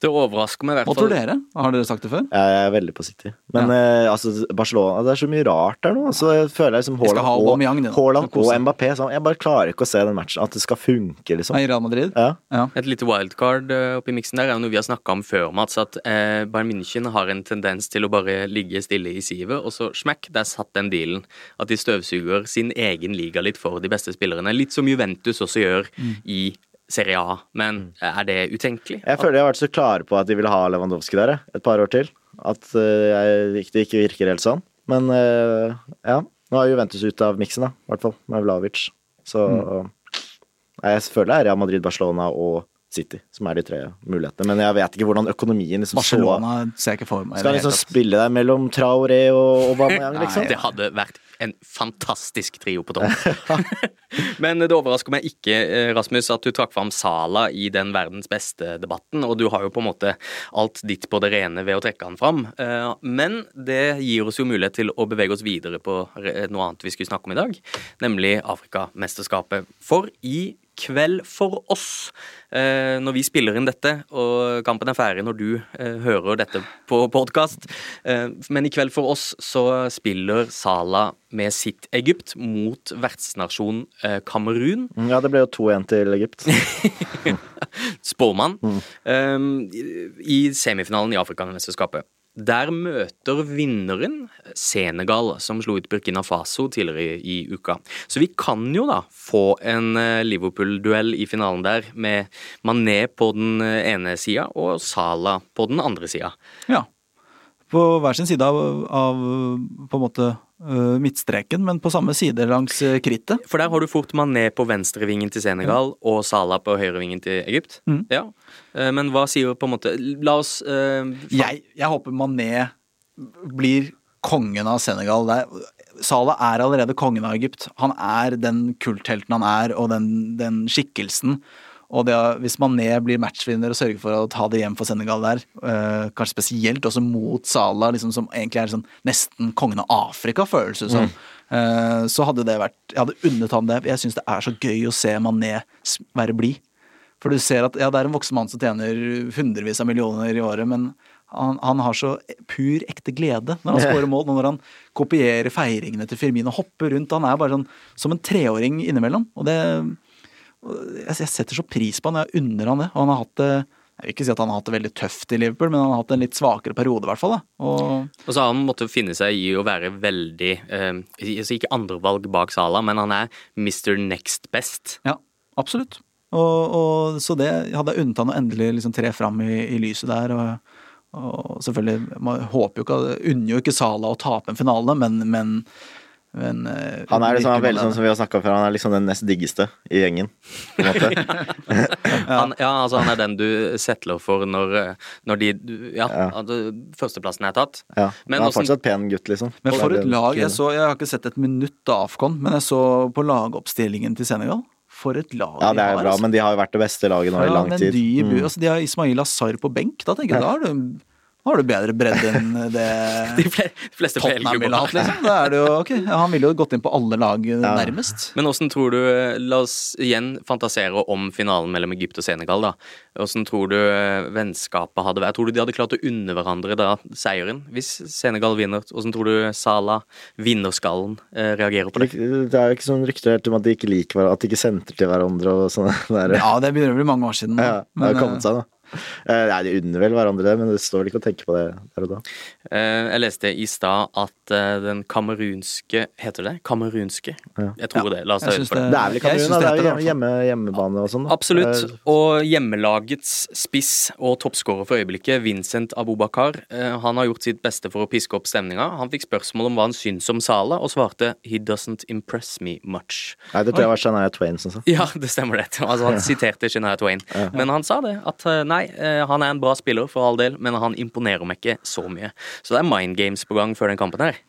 Det overrasker meg i hvert Hva tror dere? Har dere sagt det før? Jeg er veldig på City. Men eh, altså, Barcelona Det er så mye rart der nå. Så jeg føler jeg liksom De skal Haaland ha og. Haaland og. Mbappé sånn, Jeg bare klarer ikke å se den matchen. At det skal funke, liksom. I Real Madrid? Ja. Ja. Et lite wildcard eh, oppi miksen der er jo noe vi har snakka om før, Mats. At eh, Bayern München har en tendens til å bare ligge stille i sivet, og så smekk, der satt den dealen. At de støvsuger sin egen liga litt for de beste spillerne. Litt som Juventus også gjør i Serie A. Men er det utenkelig? Jeg føler de har vært så klare på at de ville ha Lewandowski der et par år til. At eh, det ikke virker helt sånn. Men eh, ja, nå er Juventus ute av miksen, da. I hvert fall med Vlavic. Så mm. jeg føler det er Real Madrid, Barcelona og City som er de tre mulighetene. Men jeg vet ikke hvordan økonomien liksom Barcelona ser jeg ikke for meg. Skal liksom spille der mellom Traoré og Aubameyang, liksom? Nei, Det hadde vært en fantastisk trio på topp. <laughs> Men det overrasker meg ikke, eh, Rasmus, at du trakk fram Sala i den verdens beste-debatten. Og du har jo på en måte alt ditt på det rene ved å trekke han fram. Eh, Men det gir oss jo mulighet til å bevege oss videre på noe annet vi skulle snakke om i dag, nemlig Afrikamesterskapet. For i kveld for oss, eh, når vi spiller inn dette, og kampen er ferdig når du eh, hører dette på podkast, eh, men i kveld for oss så spiller Sala med sitt Egypt mot vertsnasjon eh, Kamerun. Ja, det ble jo 2-1 til Egypt. <laughs> Spåmann. Um, I semifinalen i Afrikamesterskapet. Der møter vinneren Senegal, som slo ut Burkina Faso tidligere i, i uka. Så vi kan jo da få en eh, Liverpool-duell i finalen der, med Mané på den eh, ene sida og Salah på den andre sida. Ja. På hver sin side av, av på en måte øh, midtstreken, men på samme side langs krittet. For der har du fort Mané på venstrevingen til Senegal og Salah på høyrevingen til Egypt. Mm. Ja. Eh, Men hva sier på en måte La oss uh, Jeg, jeg håper Mané blir kongen av Senegal. Det er, Salah er allerede kongen av Egypt. Han er den kulthelten han er, og den, den skikkelsen. Og det, hvis Mané blir matchvinner og sørger for å ta det hjem for Senegal der, øh, kanskje spesielt også mot Salah, liksom, som egentlig er sånn nesten kongen av Afrika, føles det som, eh, så hadde det vært Jeg hadde unnet han det. Jeg syns det er så gøy å se Mané være blid. For du ser at ja, det er en voksen mann som tjener hundrevis av millioner i året, men han, han har så pur ekte glede når han <laughs> skårer mål, når han kopierer feiringene til Firmino, hopper rundt. Han er bare sånn som en treåring innimellom. Og det jeg, jeg setter så pris på han, jeg unner han det. Og han har hatt det Jeg vil ikke si at han har hatt det veldig tøft i Liverpool, men han har hatt en litt svakere periode, i hvert fall. Og Og så har han måttet finne seg i å være veldig eh, altså Ikke andrevalg bak Sala, men han er Mr. Next Best. ja, absolutt. Og, og så det hadde jeg unntatt han å endelig liksom tre fram i, i lyset der. Og, og selvfølgelig, man håper jo ikke Unner jo ikke Sala å tape en finale, men, men, men eh, Han er liksom veldig sånn som vi har snakka om før, han er liksom den nest diggeste i gjengen. På en måte. <laughs> <laughs> Han, ja, altså han er den du settler for når, når de Ja, Ja. at førsteplassen er tatt. Ja. Men Men han er fortsatt pen gutt, liksom. Men for et lag jeg så, jeg har ikke sett et minutt av Afcon, men jeg så på lagoppstillingen til Senegal. For et lag Ja, det er bra, altså. men de har jo vært det beste laget nå i lang men tid. de, Mm. altså, de har Ismail Asar på benk. Da tenker jeg, da har du, da har du bedre bredde enn <laughs> det De fleste Tottenham ville hatt, liksom. Da er det jo, ok, Han ville jo gått inn på alle lag nærmest. Men åssen tror du eh, La oss igjen fantasere om finalen mellom Egypt og Senegal, da. Åssen tror du eh, vennskapet hadde vært? Tror du de hadde klart å unne hverandre da seieren? Hvis Senegal vinner, åssen tror du Salah, vinnerskallen, eh, reagerer på det? Det er jo ikke sånn rykter helt om at de ikke liker hverandre, at de ikke sentrer til hverandre og sånn. <laughs> Ja, det begynner å bli mange år siden. Ja, det har kommet seg, da. <laughs> Eh, Nei, de unner vel hverandre det, men det står vel ikke å tenke på det der og da. Eh, Jeg leste i stad at eh, den kamerunske Heter det kamerunske? Jeg tror Ja, det. La oss ta jeg høyde for det. det- er vel Kamerun, da. det Det er jo hjemme, hjemmebane og sånn. Absolutt. Og hjemmelagets spiss og toppskårer for øyeblikket, Vincent Abubakar, han har gjort sitt beste for å piske opp stemninga. Han fikk spørsmål om hva han syns om Sala, og svarte 'He doesn't impress me much'. Nei, det tror jeg var Shania Twain som sa. Ja, det stemmer det. Altså, han <laughs> siterte Shania Twain. Men han sa det, at eh, nei, eh, han er en bra spiller for all del, men han imponerer meg ikke så mye. Så det er mind games på gang før den kampen her.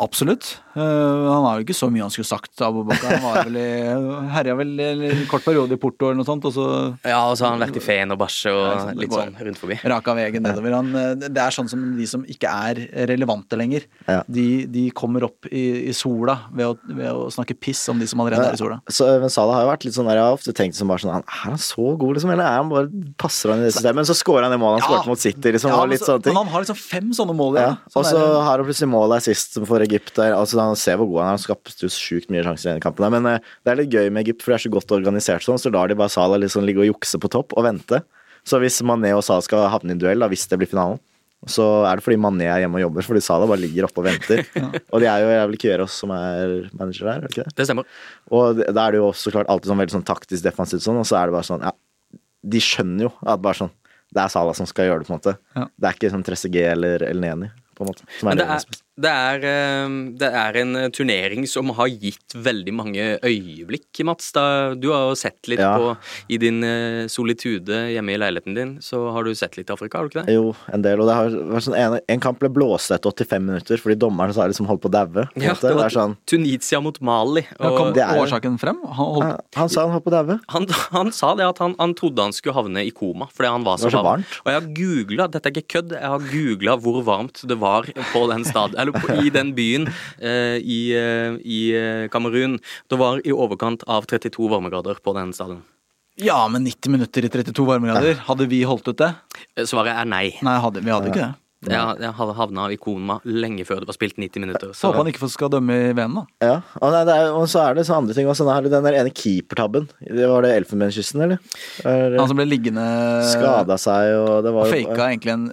Absolutt. Eh, han har jo ikke så mye han skulle sagt, Abubakar. Han var vel i, <laughs> herja vel en kort periode i Porto eller noe sånt, og så Ja, og så har han vært i Feen og Bæsje og ja, litt sånn rundt forbi. raka veien nedover. Han, eh, det er sånn som de som ikke er relevante lenger. Ja. De, de kommer opp i, i sola ved å, ved å snakke piss om de som allerede er i sola. Så, men Salah har jo vært litt sånn der, Jeg har ofte tenkt som bare sånn Er han så god, liksom? Eller er han bare passer han i det systemet? Men så scorer han det målet han Ja. skåret mot City, liksom. Ja, og men, litt så, sånne ting. men han har liksom fem sånne mål. Ja, Ja. og Sånn så har han plutselig mål assist for Egypt. Der. Altså, han ser hvor god han er. Han skapte sjukt mye sjanser i denne kampen. Men eh, det er litt gøy med Egypt, for det er så godt organisert sånn, så lar de bare Salah liksom ligge og jukse på topp og vente. Så hvis Mané og Salah skal havne i en duell, da, hvis det blir finalen, så er det fordi Mané er hjemme og jobber, fordi Salah bare ligger oppe og venter. <laughs> Og det er jo jævlig er Kjøros som er manager der, er det ikke det? Det stemmer. Og da er det jo også klart alltid sånn veldig sånn taktisk defensivt sånn, og så er det bare sånn, ja De skjønner jo at bare sånn Det er Salah som skal gjøre det, på en måte. Ja. Det er ikke sånn Trezeguet eller El Neni, på en måte. Som Men det det er, det, er, eh, det er en eh, turnering som har gitt veldig mange øyeblikk, Mats. Da, du har jo sett litt Ja. på I din eh, solitude hjemme i leiligheten din, så har du sett litt Afrika, har du ikke det? Jo, en del. Og det har vært sånn en, en kamp ble blåst etter 85 minutter fordi dommeren sa liksom holdt på å daue. Ja, det var det sånn Tunisia mot Mali. Ja, kom er- årsaken frem? Han holdt, han, han sa han holdt på å daue. han, han sa det at han, han trodde han skulle havne i koma fordi han var så, var så varm. varmt. Og jeg har googla, dette er ikke kødd, jeg har googla hvor varmt det var på den <laughs> på, i den byen eh, i, eh, i eh, Kamerun. Det var i overkant av 32 varmegrader på den stadion. ja, men 90 minutter i 32 varmegrader. Hadde vi holdt ut det? Eh, Svaret er nei. Nei, hadde, vi hadde ikke det. Jeg, jeg hadde havna i koma lenge før det var spilt 90 minutter. Så håper han ikke skal dømme i VM, da. Ja, og, nei, det er, og så er det så andre ting også. Den der ene keepertabben. Det var det Elfenbenskysten, eller? Er, Han som ble liggende Skada seg, og det var Og faka egentlig en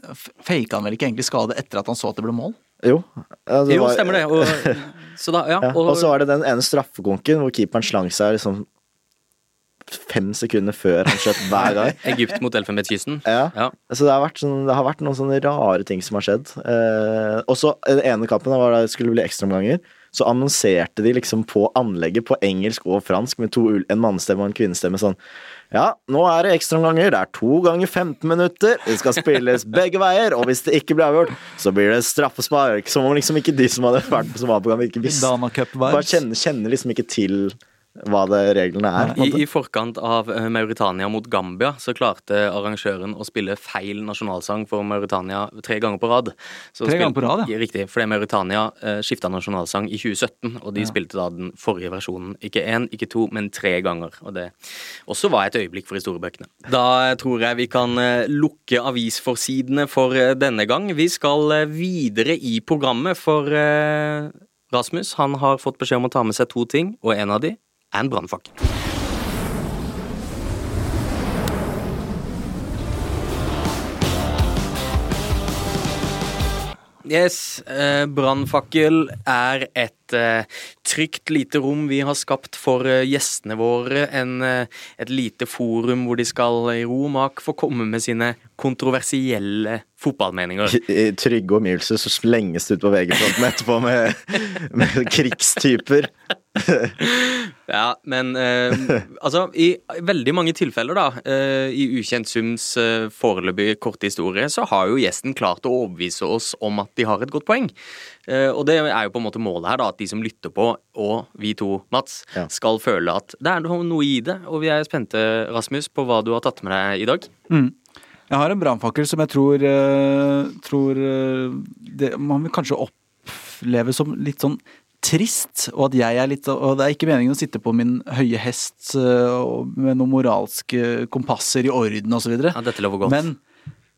Faka han vel ikke egentlig skade etter at han så at det ble mål? Jo. Ja, det Jo, var- stemmer det. Og, <laughs> så da, ja, Ja, og, og så var det den ene straffekonken hvor keeperen slang seg liksom fem sekunder før han skjøt hver gang. <laughs> Egypt mot Elfenbenskysten. Ja. Ja. Så det har, vært sånn, det har vært noen sånne rare ting som har skjedd. Eh, og så den ene kampen var da det skulle bli ekstraomganger. Så annonserte de liksom på anlegget på engelsk og fransk med to, en mannestemme og en kvinnestemme sånn Ja, nå er det ekstraomganger. Det er to ganger 15 minutter. Det skal spilles begge veier. Og hvis det ikke blir avgjort, så blir det straffespark. Som om liksom ikke de som hadde vært som var på gang, ikke visste. Bare kjenner, kjenner liksom ikke til hva det reglene er. I. I forkant av eh, Mauritania mot Gambia så klarte arrangøren å spille feil nasjonalsang for Mauritania tre ganger på rad. Så Tre spil- ganger på rad, ja. Riktig, fordi Mauritania uh, skifta nasjonalsang i 2017, og de spilte da den forrige versjonen. Ikke én, ikke to, men tre ganger. Og det også var et øyeblikk for historiebøkene. Da eh, tror jeg vi kan eh, lukke avisforsidene for eh, denne gang. Vi skal eh, videre i programmet, for eh, Rasmus han har fått beskjed om å ta med seg to ting, og en av de er en brannfakkel. Yes, eh, brannfakkel er et eh, trygt lite rom vi har skapt for eh, gjestene våre. En, eh, et lite forum hvor de skal i ro og mak få komme med sine kontroversielle fotballmeninger. <laughs> I trygge omgivelser så slenges det ut på VG-fronten etterpå med, med krigstyper. <laughs> Ja, men eh, altså I veldig mange tilfeller, da, eh, i Ukjent sums eh, foreløpig korte historie, så har jo gjesten klart å overbevise oss om at de har et godt poeng. Eh, og det er jo på en måte målet her, da, at de som lytter på, og vi to, Mats, Ja. skal føle at det er noe i det. Og vi er spente, Rasmus, på hva du har tatt med deg i dag. Jeg har en brannfakkel som jeg tror, eh, tror eh, det, Man vil kanskje oppleve som litt sånn trist, og at jeg er litt Og det er ikke meningen å sitte på min høye hest eh, med noen moralske kompasser i orden osv. Ja, dette lover godt. Men,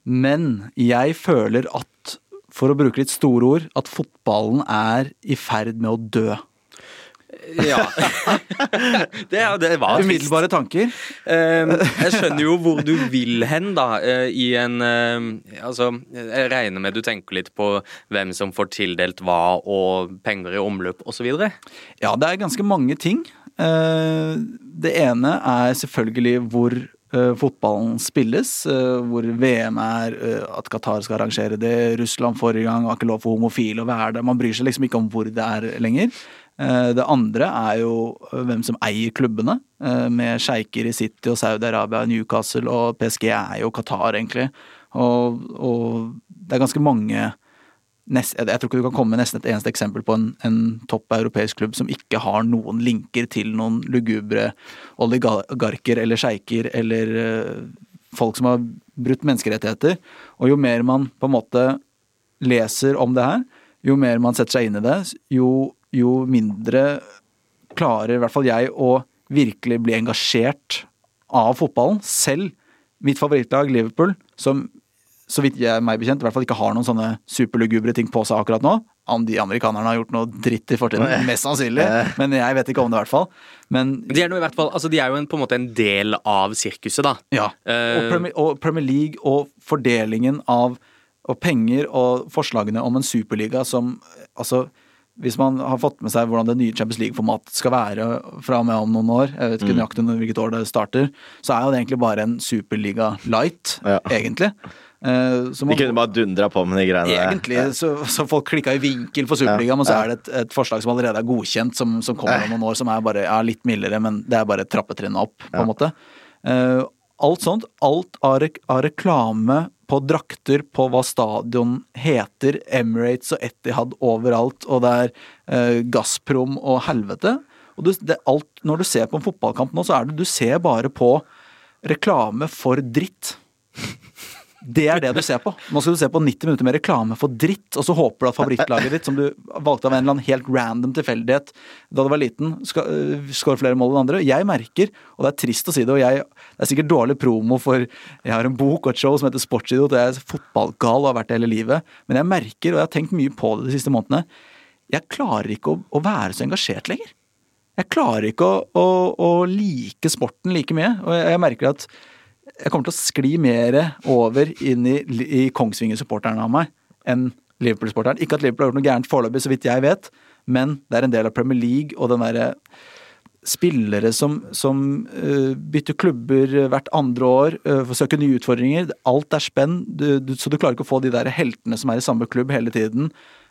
men jeg føler at, for å bruke litt store ord, at fotballen er i ferd med å dø. Ja. <laughs> det, det var trist. Umiddelbare tanker. Eh, jeg skjønner jo hvor du vil hen, da. eh, I en eh, Altså, jeg regner med du tenker litt på hvem som får tildelt hva, og penger i omløp osv. Ja, det er ganske mange ting. Eh, Det ene er selvfølgelig hvor fotballen spilles. eh, Hvor VM er, eh, at Qatar skal arrangere det. Russland forrige gang var ikke lov for homofile å være der. Man bryr seg liksom ikke om hvor det er lenger. Eh, Det andre er jo eh, hvem som eier klubbene. eh, Med sjeiker i City og Saudi-Arabia, Newcastle og PSG er jo Qatar, egentlig. Og, og det er ganske mange nest, jeg tror ikke du kan komme med nesten et eneste eksempel på en, en topp europeisk klubb som ikke har noen linker til noen lugubre oligarker eller sjeiker eller eh, folk som har brutt menneskerettigheter. Og jo mer man på en måte leser om det her, jo mer man setter seg inn i det, jo, jo mindre klarer i hvert fall jeg å virkelig bli engasjert av fotballen. Selv mitt favorittlag, Liverpool, som så vidt jeg er meg bekjent, i hvert fall ikke har noen sånne superlugubre ting på seg akkurat nå. Om de amerikanerne har gjort noe dritt i fortiden, mest sannsynlig. Men jeg vet ikke om det, i hvert fall. Men De er, noe, i hvert fall, altså de er jo en, på en måte en del av sirkuset, da. ja. Eh, Og, Premier, og Premier League og fordelingen av og penger og forslagene om en superliga som Altså, hvis man har fått med seg hvordan det nye Champions League-formatet skal være fra og med om noen år, jeg vet ikke nøyaktig når- hvilket år det starter, så er jo det egentlig bare en superliga light, Ja. egentlig. Eh, så De kunne bare dundra på med de greiene der. Egentlig, så, så folk klikka i vinkel for Superligaen, men så er det et, et forslag som allerede er godkjent, som, som kommer om noen år, som er bare ja, litt mildere, men det er bare trappetrinnet opp, på en måte. Eh, alt sånt, alt av, rek av reklame på drakter, på hva stadion heter, Emirates og Etihad overalt, og det er eh, Gazprom og helvete. Og du, det, alt, når du ser på en fotballkamp nå, så er det du ser bare på reklame for dritt. Det er det du ser på. Nå skal du se på 90 minutter med reklame for dritt, og så håper du at favorittlaget ditt, som du valgte av en eller annen helt random tilfeldighet da du var liten, skal øh, flere mål enn andre. Jeg merker, og det er trist å si det, og jeg, det er sikkert dårlig promo for Jeg har en bok og et show som heter Sportsidiot, og jeg er fotballgal og har vært det hele livet, men jeg merker, og jeg har tenkt mye på det de siste månedene, jeg klarer ikke å, å være så engasjert lenger. Jeg klarer ikke å, å, å like sporten like mye, og jeg, jeg merker at jeg kommer til å skli mer over inn i, i Kongsvinger-supporteren av meg enn Liverpool-supporteren. Ikke at Liverpool har gjort noe gærent foreløpig, så vidt jeg vet, men det er en del av Premier League og den derre Spillere som, som uh, bytter klubber hvert andre år, uh, forsøker nye utfordringer. Alt er spenn, du, du, så du klarer ikke å få de der heltene som er i samme klubb hele tiden.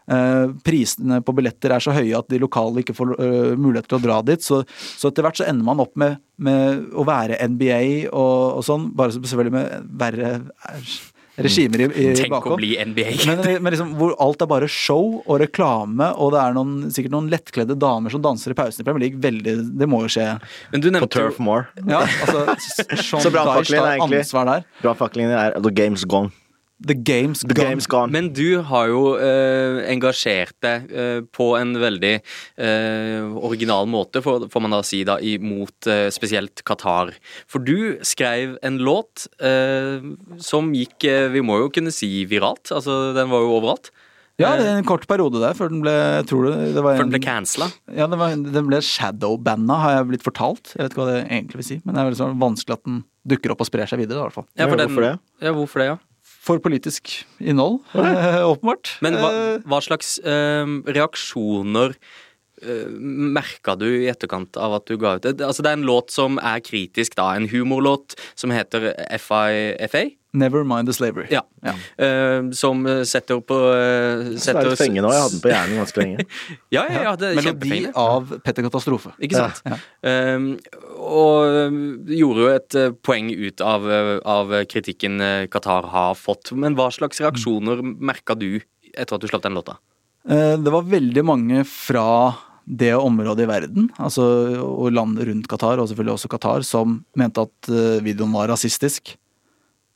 Eh, prisene på billetter er så høye at de lokale ikke får øh, mulighet til å dra dit. Så, så etter hvert så ender man opp med, med å være NBA og, og sånn, bare selvfølgelig med verre eh, regimer i, i Tenk bakom. å bli NBA. Men, men liksom, hvor alt er bare show og reklame, og det er noen, sikkert noen lettkledde damer som danser i pausen i Premier League. Veldig, det må jo skje. Men du På Turf Moor. Ja, altså, <laughs> Så bra fakling, er egentlig- ansvar der. Brannfaklene er The Game's Gone. The game's The. Game's Gone. Men du har jo eh, engasjert deg eh, på en veldig eh, original måte, får, får man da si, da, imot eh, spesielt Qatar. For du skrev en låt eh, som gikk, eh, vi må jo kunne si viralt, altså den var jo overalt. Ja, det er en kort periode der før den ble jeg tror det, det var Før den ble cancela. Ja, det var, den ble shadowbanna, har jeg blitt fortalt. Jeg vet ikke hva det egentlig vil si, men det er veldig vanskelig at den dukker opp og sprer seg videre, i hvert fall. Ja, Ja, for den- hvorfor det? Ja, hvorfor det, ja? For politisk innhold, eh, åpenbart. Men hva, Eh, hva slags eh, reaksjoner merka du i etterkant av at du ga ut det? Altså, det er en låt som er kritisk, da. En humorlåt som heter FIFA. Never mind the slavery. Ja. Ja. Uh, som setter på uh, Så er litt fenge nå, Jeg hadde den på hjernen ganske lenge. <laughs> Ja, ja, ja, det er Melodi av Petter Katastrofe. Ikke sant? Ja. Uh, og um, gjorde jo et poeng ut av, av kritikken Qatar har fått. Men hva slags reaksjoner merka du etter at du slapp den låta? Eh, Det var veldig mange fra det området i verden, altså og land rundt Qatar, og selvfølgelig også Qatar, som mente at eh, videoen var rasistisk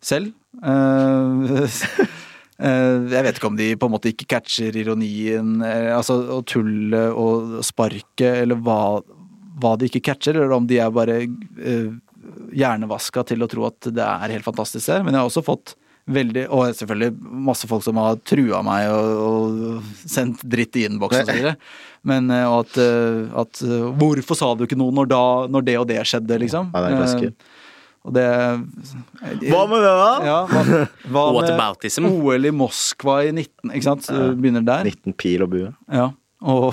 selv. Uh, <laughs> Jeg vet ikke om de på en måte ikke catcher ironien, altså og tullet og sparket, eller hva, hva de ikke catcher, eller om de er bare uh, hjernevaska til å tro at det er helt fantastisk her. Men jeg har også fått veldig Og selvfølgelig masse folk som har trua meg og, og sendt dritt i innboksen og. Men eh, og at, eh, at eh, Hvorfor sa du ikke noe når, da, når det og det skjedde, liksom? Ja, det er klassiker. Og det Hva med det, da? Ja, hva, hva <laughs> med Whataboutism. OL i Moskva i 19, ikke sant? Så begynner der. 19 pil og bue. Ja. Og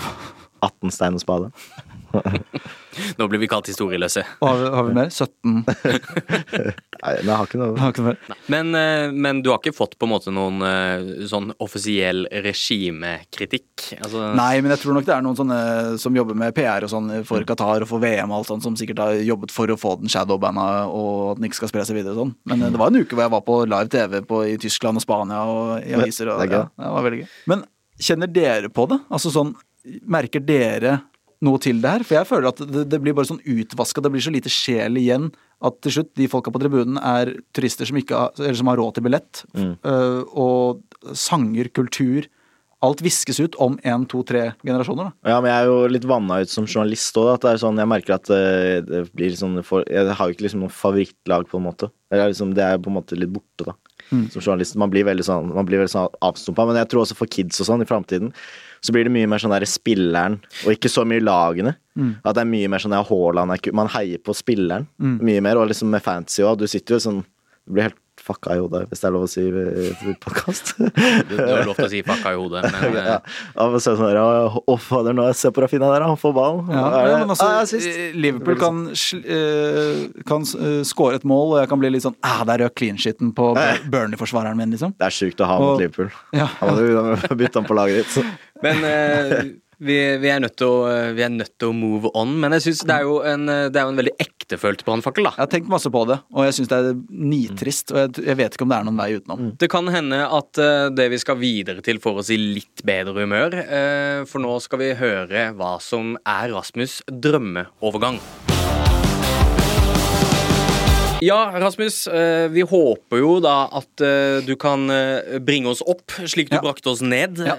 18 stein og spade. <laughs> Nå blir vi kalt historieløse. har vi, har vi mer? 17? <laughs> Nei, jeg har ikke noe Har ikke mer. Men, eh, men du har ikke fått på en måte noen eh, sånn offisiell regimekritikk? Altså, Nei, men jeg tror nok det er noen sånne som jobber med PR og sånn for Qatar og for VM og alt sånt, som sikkert har jobbet for å få den shadowbanda og at den ikke skal spre seg videre og sånn. Men eh, det var en uke hvor jeg var på live TV på, i Tyskland og Spania og i aviser. Og, Det ja, det var veldig gøy. Men kjenner dere på det? Altså sånn, merker dere noe til det her? For jeg føler at det, det blir bare sånn utvaska, det blir så lite sjel igjen at til slutt de folka på tribunen er turister som, har, eller som har råd til billett. øh, og sanger, kultur Alt viskes ut om én, to, tre generasjoner. da. Ja, men jeg er jo litt vanna ut som journalist òg. Sånn, jeg merker at eh, det blir sånn for, Jeg har jo ikke liksom noe favorittlag, på en måte. Det er, liksom, det er på en måte litt borte, da. Som journalist. Man blir veldig sånn, man blir veldig sånn avstumpa. Men jeg tror også for kids og sånn i framtiden så blir det mye mer sånn der spilleren, og ikke så mye lagene. At det er mye mer sånn ja, Haaland er Man heier på spilleren mye mer, og liksom med fantasy òg. Du sitter jo sånn Du blir helt fucka i hodet, hvis det er lov å si <laughs> i podkast. Du, du har lov til å si <laughs> fucka i hodet, men ja, Ja, av å sånn Å, fader, nå se på Rafinha der, han får ballen. Ja, er men altså, Ah, ja, eh, Liverpool kan, eh, kan uh, score et mål, og jeg kan bli litt sånn Æh, Der røk clean shiten på <laughs> Burnley-forsvareren min, liksom. Det er sjukt å ha mot Liverpool. Ja, Han hadde bytta han på laget ditt. Men eh, vi, vi, er nødt til å, eh, vi er nødt til å move on. Men jeg synes det er jo en, eh, det er jo en veldig ektefølt brannfakkel, da. Jeg har tenkt masse på det, og jeg syns det er nitrist. Og jeg, jeg vet ikke om det er noen vei utenom. Det kan hende at eh, det vi skal videre til får oss i litt bedre humør. for nå skal vi høre hva som er Rasmus' drømmeovergang. Ja, Rasmus. eh, Vi håper jo da at eh, du kan eh, bringe oss opp, slik du Ja. brakte oss ned, Ja.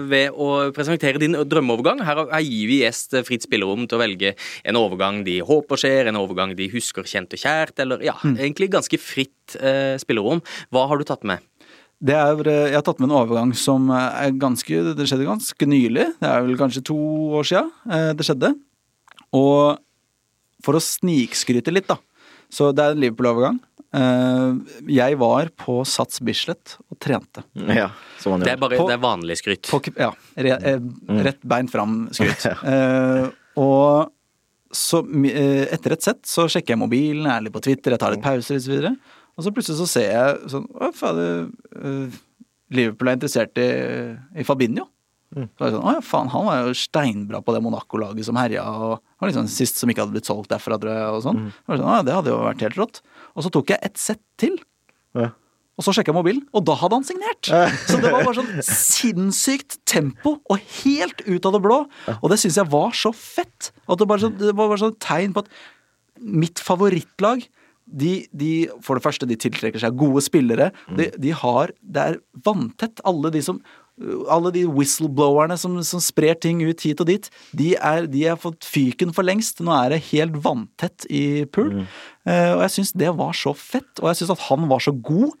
ved å presentere din drømmeovergang. Her, gir vi gjest fritt spillerom til å velge en overgang de håper skjer, en overgang de husker kjent og kjært, eller ja, egentlig ganske fritt spillerom. Hva har du tatt med? Det er, jeg har tatt med en overgang som er ganske Det skjedde ganske nylig. Det er vel kanskje to år sia det skjedde. Og for å snikskryte litt, da. Så det er en Liverpool-overgang. Eh, Jeg var på Sats Bislett og trente. Ja, som han Det er bare På- det er vanlig skryt. På, ja, re, eh, rett beint fram skryt. <laughs> uh, og så eh, etter et sett så sjekker jeg mobilen, er litt på Twitter, jeg tar litt pauser osv. Og så plutselig så ser jeg sånn Å, fader. eh, Liverpool er interessert i, i Fabinho. Så var det sånn, Å ja, faen, han var jo steinbra på det Monaco-laget som herja. Og var liksom sist som ikke hadde blitt solgt derfra. Og sånn. Så var jeg sånn, å, ja, det hadde jo vært helt rått. Og så tok jeg et sett til. Ja. Og så sjekka jeg mobilen, og da hadde han signert! Så det var bare sånn sinnssykt tempo, og helt ut av det blå. Og det syns jeg var så fett. At det, bare så, det var bare sånn tegn på at mitt favorittlag de, de, for det første, de tiltrekker seg gode spillere. De, de har Det er vanntett. Alle de som alle de whistleblowerne som, som sprer ting ut hit og dit, de, er, de har fått fyken for lengst. Nå er det helt vanntett i pool. Eh, og jeg syns det var så fett, og jeg syns at han var så god.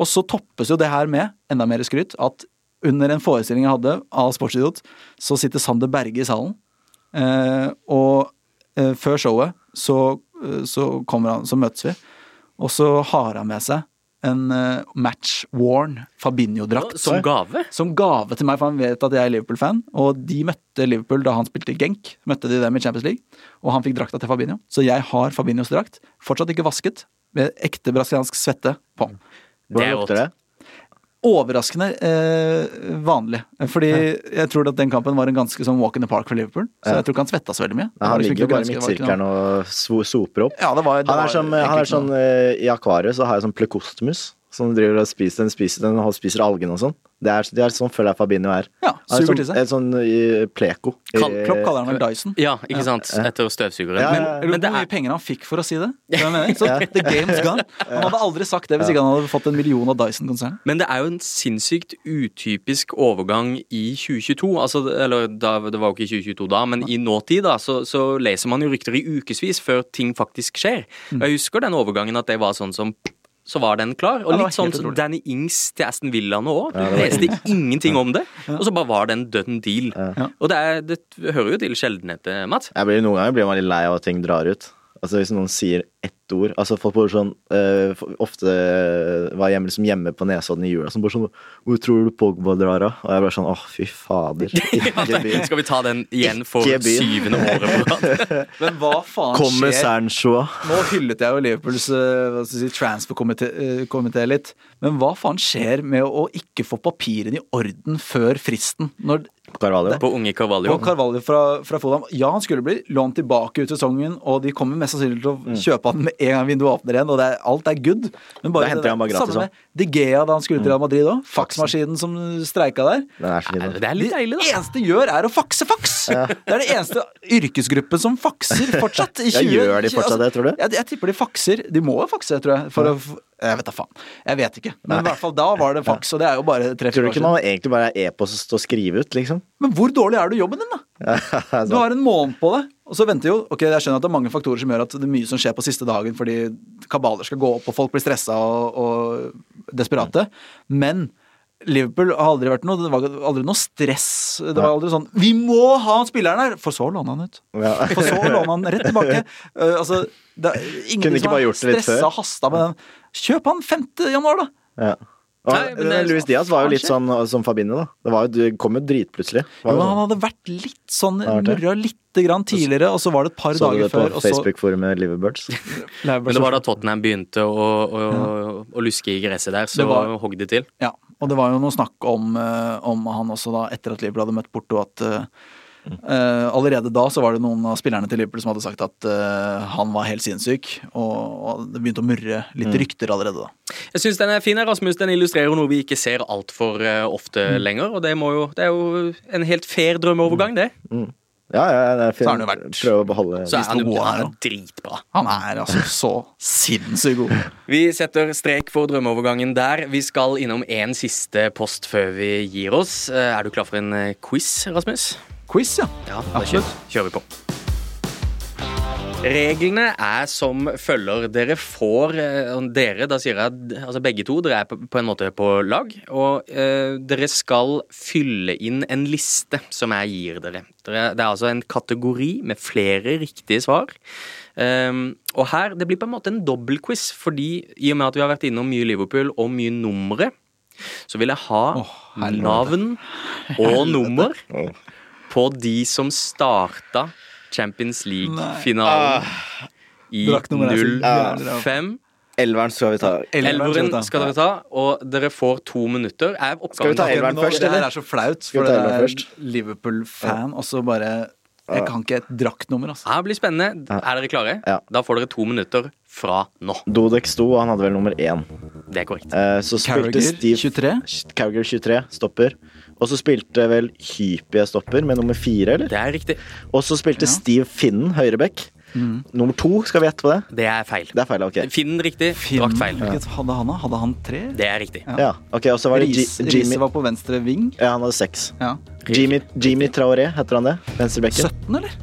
Og så toppes jo det her med, enda mer skryt, at under en forestilling jeg hadde av Sportsidiot, så sitter Sander Berge i salen. Uh, og uh, før showet så, så kommer han, så møtes vi, og så har han med seg en eh, match worn Fabinho-drakt. Som gave? Som gave til meg, for han vet at jeg er Liverpool-fan. Og de møtte Liverpool da han spilte i Genk. Møtte de dem i Champions League. Og han fikk drakta til Fabinho. Så jeg har Fabinhos drakt. Fortsatt ikke vasket. Med ekte brasiliansk svette på. Det er Hvordan lukter rått. Overraskende eh, vanlig. Fordi jeg tror at den kampen var en ganske sånn walk in the park for Liverpool. Så jeg tror ikke han svetta så veldig mye. Nei, han liksom ligger jo bare i midtsirkelen og soper opp. Ja, det var, det Han er, som, han er sånn eh, I akvariet så har jeg sånn plekostmus som driver og spiser den, spiser den og spiser algene og sånn. Det er, det er sånn føler jeg Fabinho er. Ja, er suger sånn, til seg. Et sånn i pleko. Kall- Klopp kaller han vel Dyson. Ja, ikke sant? Etter støvsugeren. Ja, Men, ja, ja. Eller men det hvor mye er penger han fikk for å si det. Hva mener jeg Så the game's gone. <laughs> Han hadde aldri sagt det hvis ikke han hadde fått en million av Dyson-konsernet. Men det er jo en sinnssykt utypisk overgang i 2022. Altså, eller da, det var jo ikke i 2022 da, men i nåtid da, så, så leser man jo rykter i ukevis før ting faktisk skjer. Mm. Og Jeg husker den overgangen at det var sånn som så var den klar. Og litt sånn som. Danny Ings til Aston Villa nå òg. Ja, leste ingenting om det, og så bare var det en done deal. Ja. Og det, er, det hører jo til sjeldenheter, Mats. Jeg blir, noen ganger blir man litt lei av at ting drar ut. Altså Hvis noen sier ett ord Altså Folk bare sånn uh, ofte var hjemme, liksom hjemme på Nesodden i jula. Som bare sånn 'Hvor tror du Pogba drar av?' Og jeg bare sånn 'Åh, fy fader'. <laughs> Ikke byen. Skal vi ta den igjen for syvende året på rad? <laughs> Men hva faen Kommer skjer? Sancho Nå hyllet jeg jo Liverpools eh, si, transfer-komité litt. Men hva faen skjer med å ikke få papirene i orden før fristen? Når Carvalho? På unge Carvalho. På Carvalho fra, fra Fulham Ja, han skulle bli lånt tilbake ut sesongen, og de kommer mest sannsynlig til å kjøpe han med en gang vinduet åpner igjen, og det er, alt er good. Men Da henter det han bare gratis, Samme med De Gea da han skulle til Real Madrid òg. Mm. Faksmaskinen som streika der. Det er så da. Det er litt deilig, Det eneste de gjør, er å fakse faks! Det er det eneste yrkesgruppen som fakser fortsatt. I <laughs> Ja, gjør de fortsatt det, tror du? Jeg, jeg tipper de fakser. De må jo fakse, tror jeg. For å Jeg vet da faen. Jeg vet ikke. Men i hvert fall da var det faks, og det er jo bare tre-fire du ikke man egentlig bare er e-post og skrive ut, liksom? Men hvor dårlig er du i jobben din, da? <laughs> Du har en måned på det, og så venter jo Ok, jeg skjønner at det er mange faktorer som gjør at det er mye som skjer på siste dagen fordi kabaler skal gå opp og folk blir stressa og, og desperate, men Liverpool har aldri vært noe Det var aldri noe stress. Det var aldri sånn 'Vi må ha spilleren her!' For så låne han ut. Ja. For så låne han rett tilbake. Uh, <laughs> altså, det er ingen som bare har stressa og hasta med den. Kjøp han 5. januar, da! Ja. Og, Nei, men det- Louis Diaz var jo litt sånn som Fabinho, da. Det, var jo, det kom jo dritplutselig. Jo, jo han sånn. hadde vært litt sånn murra lite grann tidligere, og så var det et par Så dager det Så før, det på Facebook-forumet Liverbirds? <laughs> <laughs> Men det var da Tottenham begynte å, å, å luske i gresset der, så var- hogg det til. Ja, og det var jo noe snakk om, eh, om han også da, etter at Liverpool hadde møtt Porto, at eh, eh, allerede da så var det noen av spillerne til Liverpool som hadde sagt at uh, han var helt sinnssyk, og, og det begynte å murre litt rykter allerede da. Jeg syns den er fin, Rasmus. Den illustrerer noe vi ikke ser altfor uh, ofte Mm. lenger. Og det, må jo, det er jo en helt fair drømmeovergang, det. Ja, ja, det er Så har han jo vært- Prøv å beholde Så er han jo god han er dritbra. Han er altså så sinnssykt god. Vi setter strek for drømmeovergangen der. Vi skal innom en siste post før vi gir oss. Eh, Er du klar for en eh, quiz, Rasmus? Quiz, ja. Ja, da kjører, kjører vi på. Reglene er som følger. Dere får eh, Dere, da sier jeg altså begge to, dere er på, en måte på lag. Og eh, dere skal fylle inn en liste som jeg gir dere. dere. Det er altså en kategori med flere riktige svar. Um, og her, Det blir på en måte en dobbeltquiz, fordi i og med at vi har vært innom mye Liverpool og mye numre, så vil jeg ha oh, navn og <laughs> nummer på de som starta Champions League-finalen i jævlig ræva. 05. Elveren skal vi ta. Elveren skal dere ta, og dere får to minutter. Er Skal vi ta elveren først, først, det her er så flaut, for det er? Liverpool-fan, og så bare Jeg kan ikke et draktnummer, altså. Det blir spennende. Er dere klare? Ja. Da får dere to minutter fra nå. Dodek sto, og han hadde vel nummer én. Det er korrekt. Eh, så spilte Steve 23. Carragher 23, stopper. Og så spilte vel Hypie stopper med nummer fire, eller? Det er riktig. Og så spilte Ja. Steve Finnen høyreback. Nummer to, skal vi gjette på det? Det er feil. Det er feil, ok. Finn riktig, Finn, drakt feil. hvilket hadde han, da? Hadde han tre? Det er riktig. Ja. Ja, ok, Og så var det Riise Jimmy var på venstre ving. Ja, han hadde seks. Ja. Jimmy, Jimmy Traoré, heter han det? Venstrebekken. 17, eller?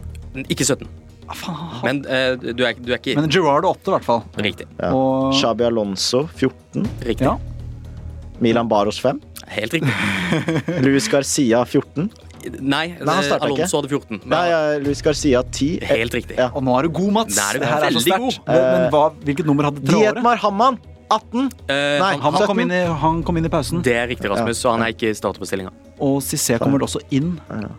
Ikke 17. Ah, faen, han Men uh, du, er, du er ikke Men Gerard 8, i hvert fall. Riktig. Ja. Og Shabi Alonso 14. Riktig. ja. Milan Baros 5. Helt riktig. <laughs> Luis Garcia 14. Nei, Nei, han ikke. Alonso hadde 14. Men, Nei, ja, Luis Garcia 10. Helt riktig. Ja. Og nå er du god, Mats! Nei, er det her er så sterkt. Men, men hva, hvilket nummer hadde Traore? Dietmar Hamman! 18! Eh, Nei, han, Han, kom inn i, han kom inn i pausen, det er riktig, Rasmus, så han er ikke i startoppstillinga. og Cissé kommer også inn.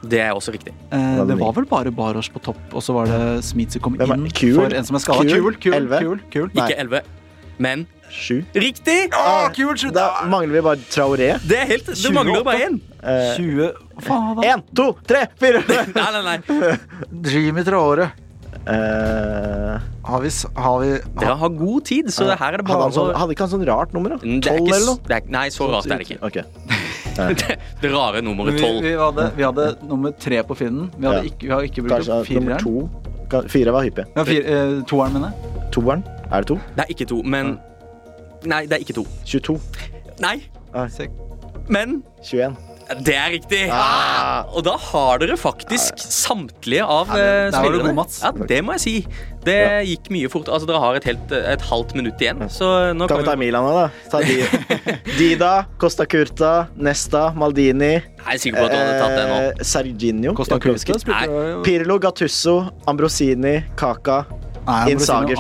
Det er også riktig. Eh, det var vel bare Baros på topp, og så var det Smith som kom inn Kul? for en som er skada. Kul? Kul, kul, kul, kul. Ikke 11, men 7. riktig! Å, kult, sju. Da mangler vi bare Traoré. Det er helt Det mangler bare én. Eh, 20 Faen, hva? 1, 2, 3, 4 Nei, nei, nei. Dreamy Traore. eh, Har vi, s- har vi Dere har god tid, så det her er det hadde, bare han sånn, å hadde ikke han sånn rart nummer, da? Mm, det er 12 ikke, eller s- noe? det er, Nei, så rart er det ikke. Ok. <laughs> Det, det rare nummeret vi, 12. vi, hadde, vi hadde nummer tre på Finnen. Vi, hadde Ja. ikke, vi har ikke brukt Kanskje opp nummer fireren. to Ka- Fire var hyppig. Ja, fire, eh, toeren, mener jeg. Toeren? Er det to? Det er ikke to, men Nei, det er ikke to. 22. Nei, Ah. men 21. det er riktig. Ah! Og da har dere faktisk samtlige av Ja, det- eh, spillerne. god, Ja, det må jeg si. Det gikk mye fort. Altså, Dere har et, helt, et halvt minutt igjen, så nå Kan kan vi ta Milan nå, da? Ta de. <laughs> Dida, Costa Curta, Nesta, Maldini Jeg er sikker på at du hadde tatt det nå. Serginio. Serginho Costa Curta. Nei. Pirlo, Gattusso, Ambrosini, Kaka Nei, Insager,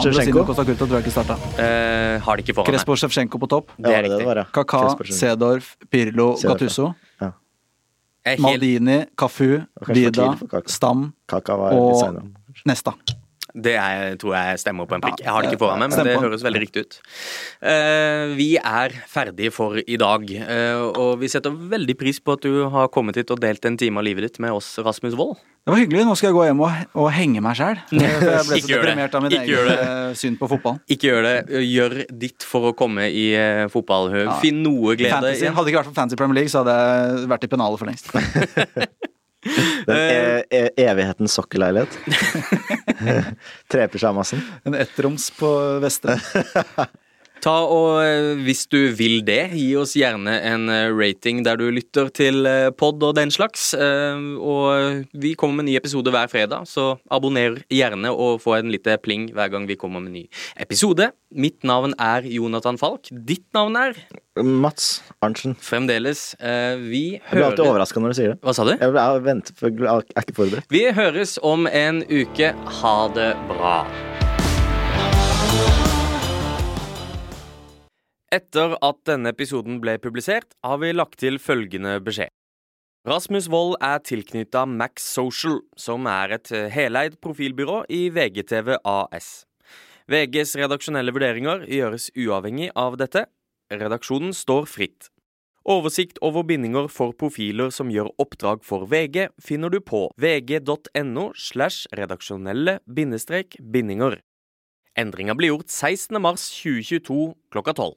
starta. Eh, har de ikke foran. Crespo Sjevtsjenko på topp. Det er riktig. ja. Kaka, Sedorf, Pirlo, Gattuso. ja. Maldini, Cafu, Vida. Stam, Og- Nesta. Det er, tror jeg stemmer på en prikk. Jeg har det ikke foran meg, men det høres veldig riktig ut. Eh, vi er ferdige for i dag, eh, og vi setter veldig pris på at du har kommet hit og delt en time av livet ditt med oss, Rasmus Wold. Det var hyggelig. Nå skal jeg gå hjem og, og henge meg sjæl. <laughs> Jeg ble så deprimert av min egen eh, syn på fotball. Ikke gjør det. Gjør ditt for å komme i fotball. Ja. Finn noe glede Fantasy. Hadde det ikke vært for Fancy Premier League, så hadde jeg vært i pennalet for lengst. <laughs> Den e e evighetens sokkelleilighet. <laughs> Trepysjamasen. En ettroms på Vestre. <laughs> Ta og, eh, Hvis du vil det, gi oss gjerne en eh, rating der du lytter til eh, pod og den slags. Og vi kommer med ny episode hver fredag, så abonner gjerne og få en liten pling hver gang vi kommer med ny episode. Mitt navn er Jonathan Falk. Ditt navn er Mats Arntzen. fremdeles Vi hører Jeg blir alltid overraska når du sier det. Hva sa du? Jeg venter, jeg er ikke forberedt. Vi høres om en uke. Ha det bra. Etter at denne episoden ble publisert, har vi lagt til følgende beskjed. Rasmus Wold er tilknytta Max Social, som er et heleid profilbyrå i VGTV AS. VGs redaksjonelle vurderinger gjøres uavhengig av dette. Redaksjonen står fritt. Oversikt over bindinger for profiler som gjør oppdrag for VG, finner du på vg.no slash redaksjonelle bindestrek bindinger. Endringa blir gjort 16. mars 2022 klokka 12.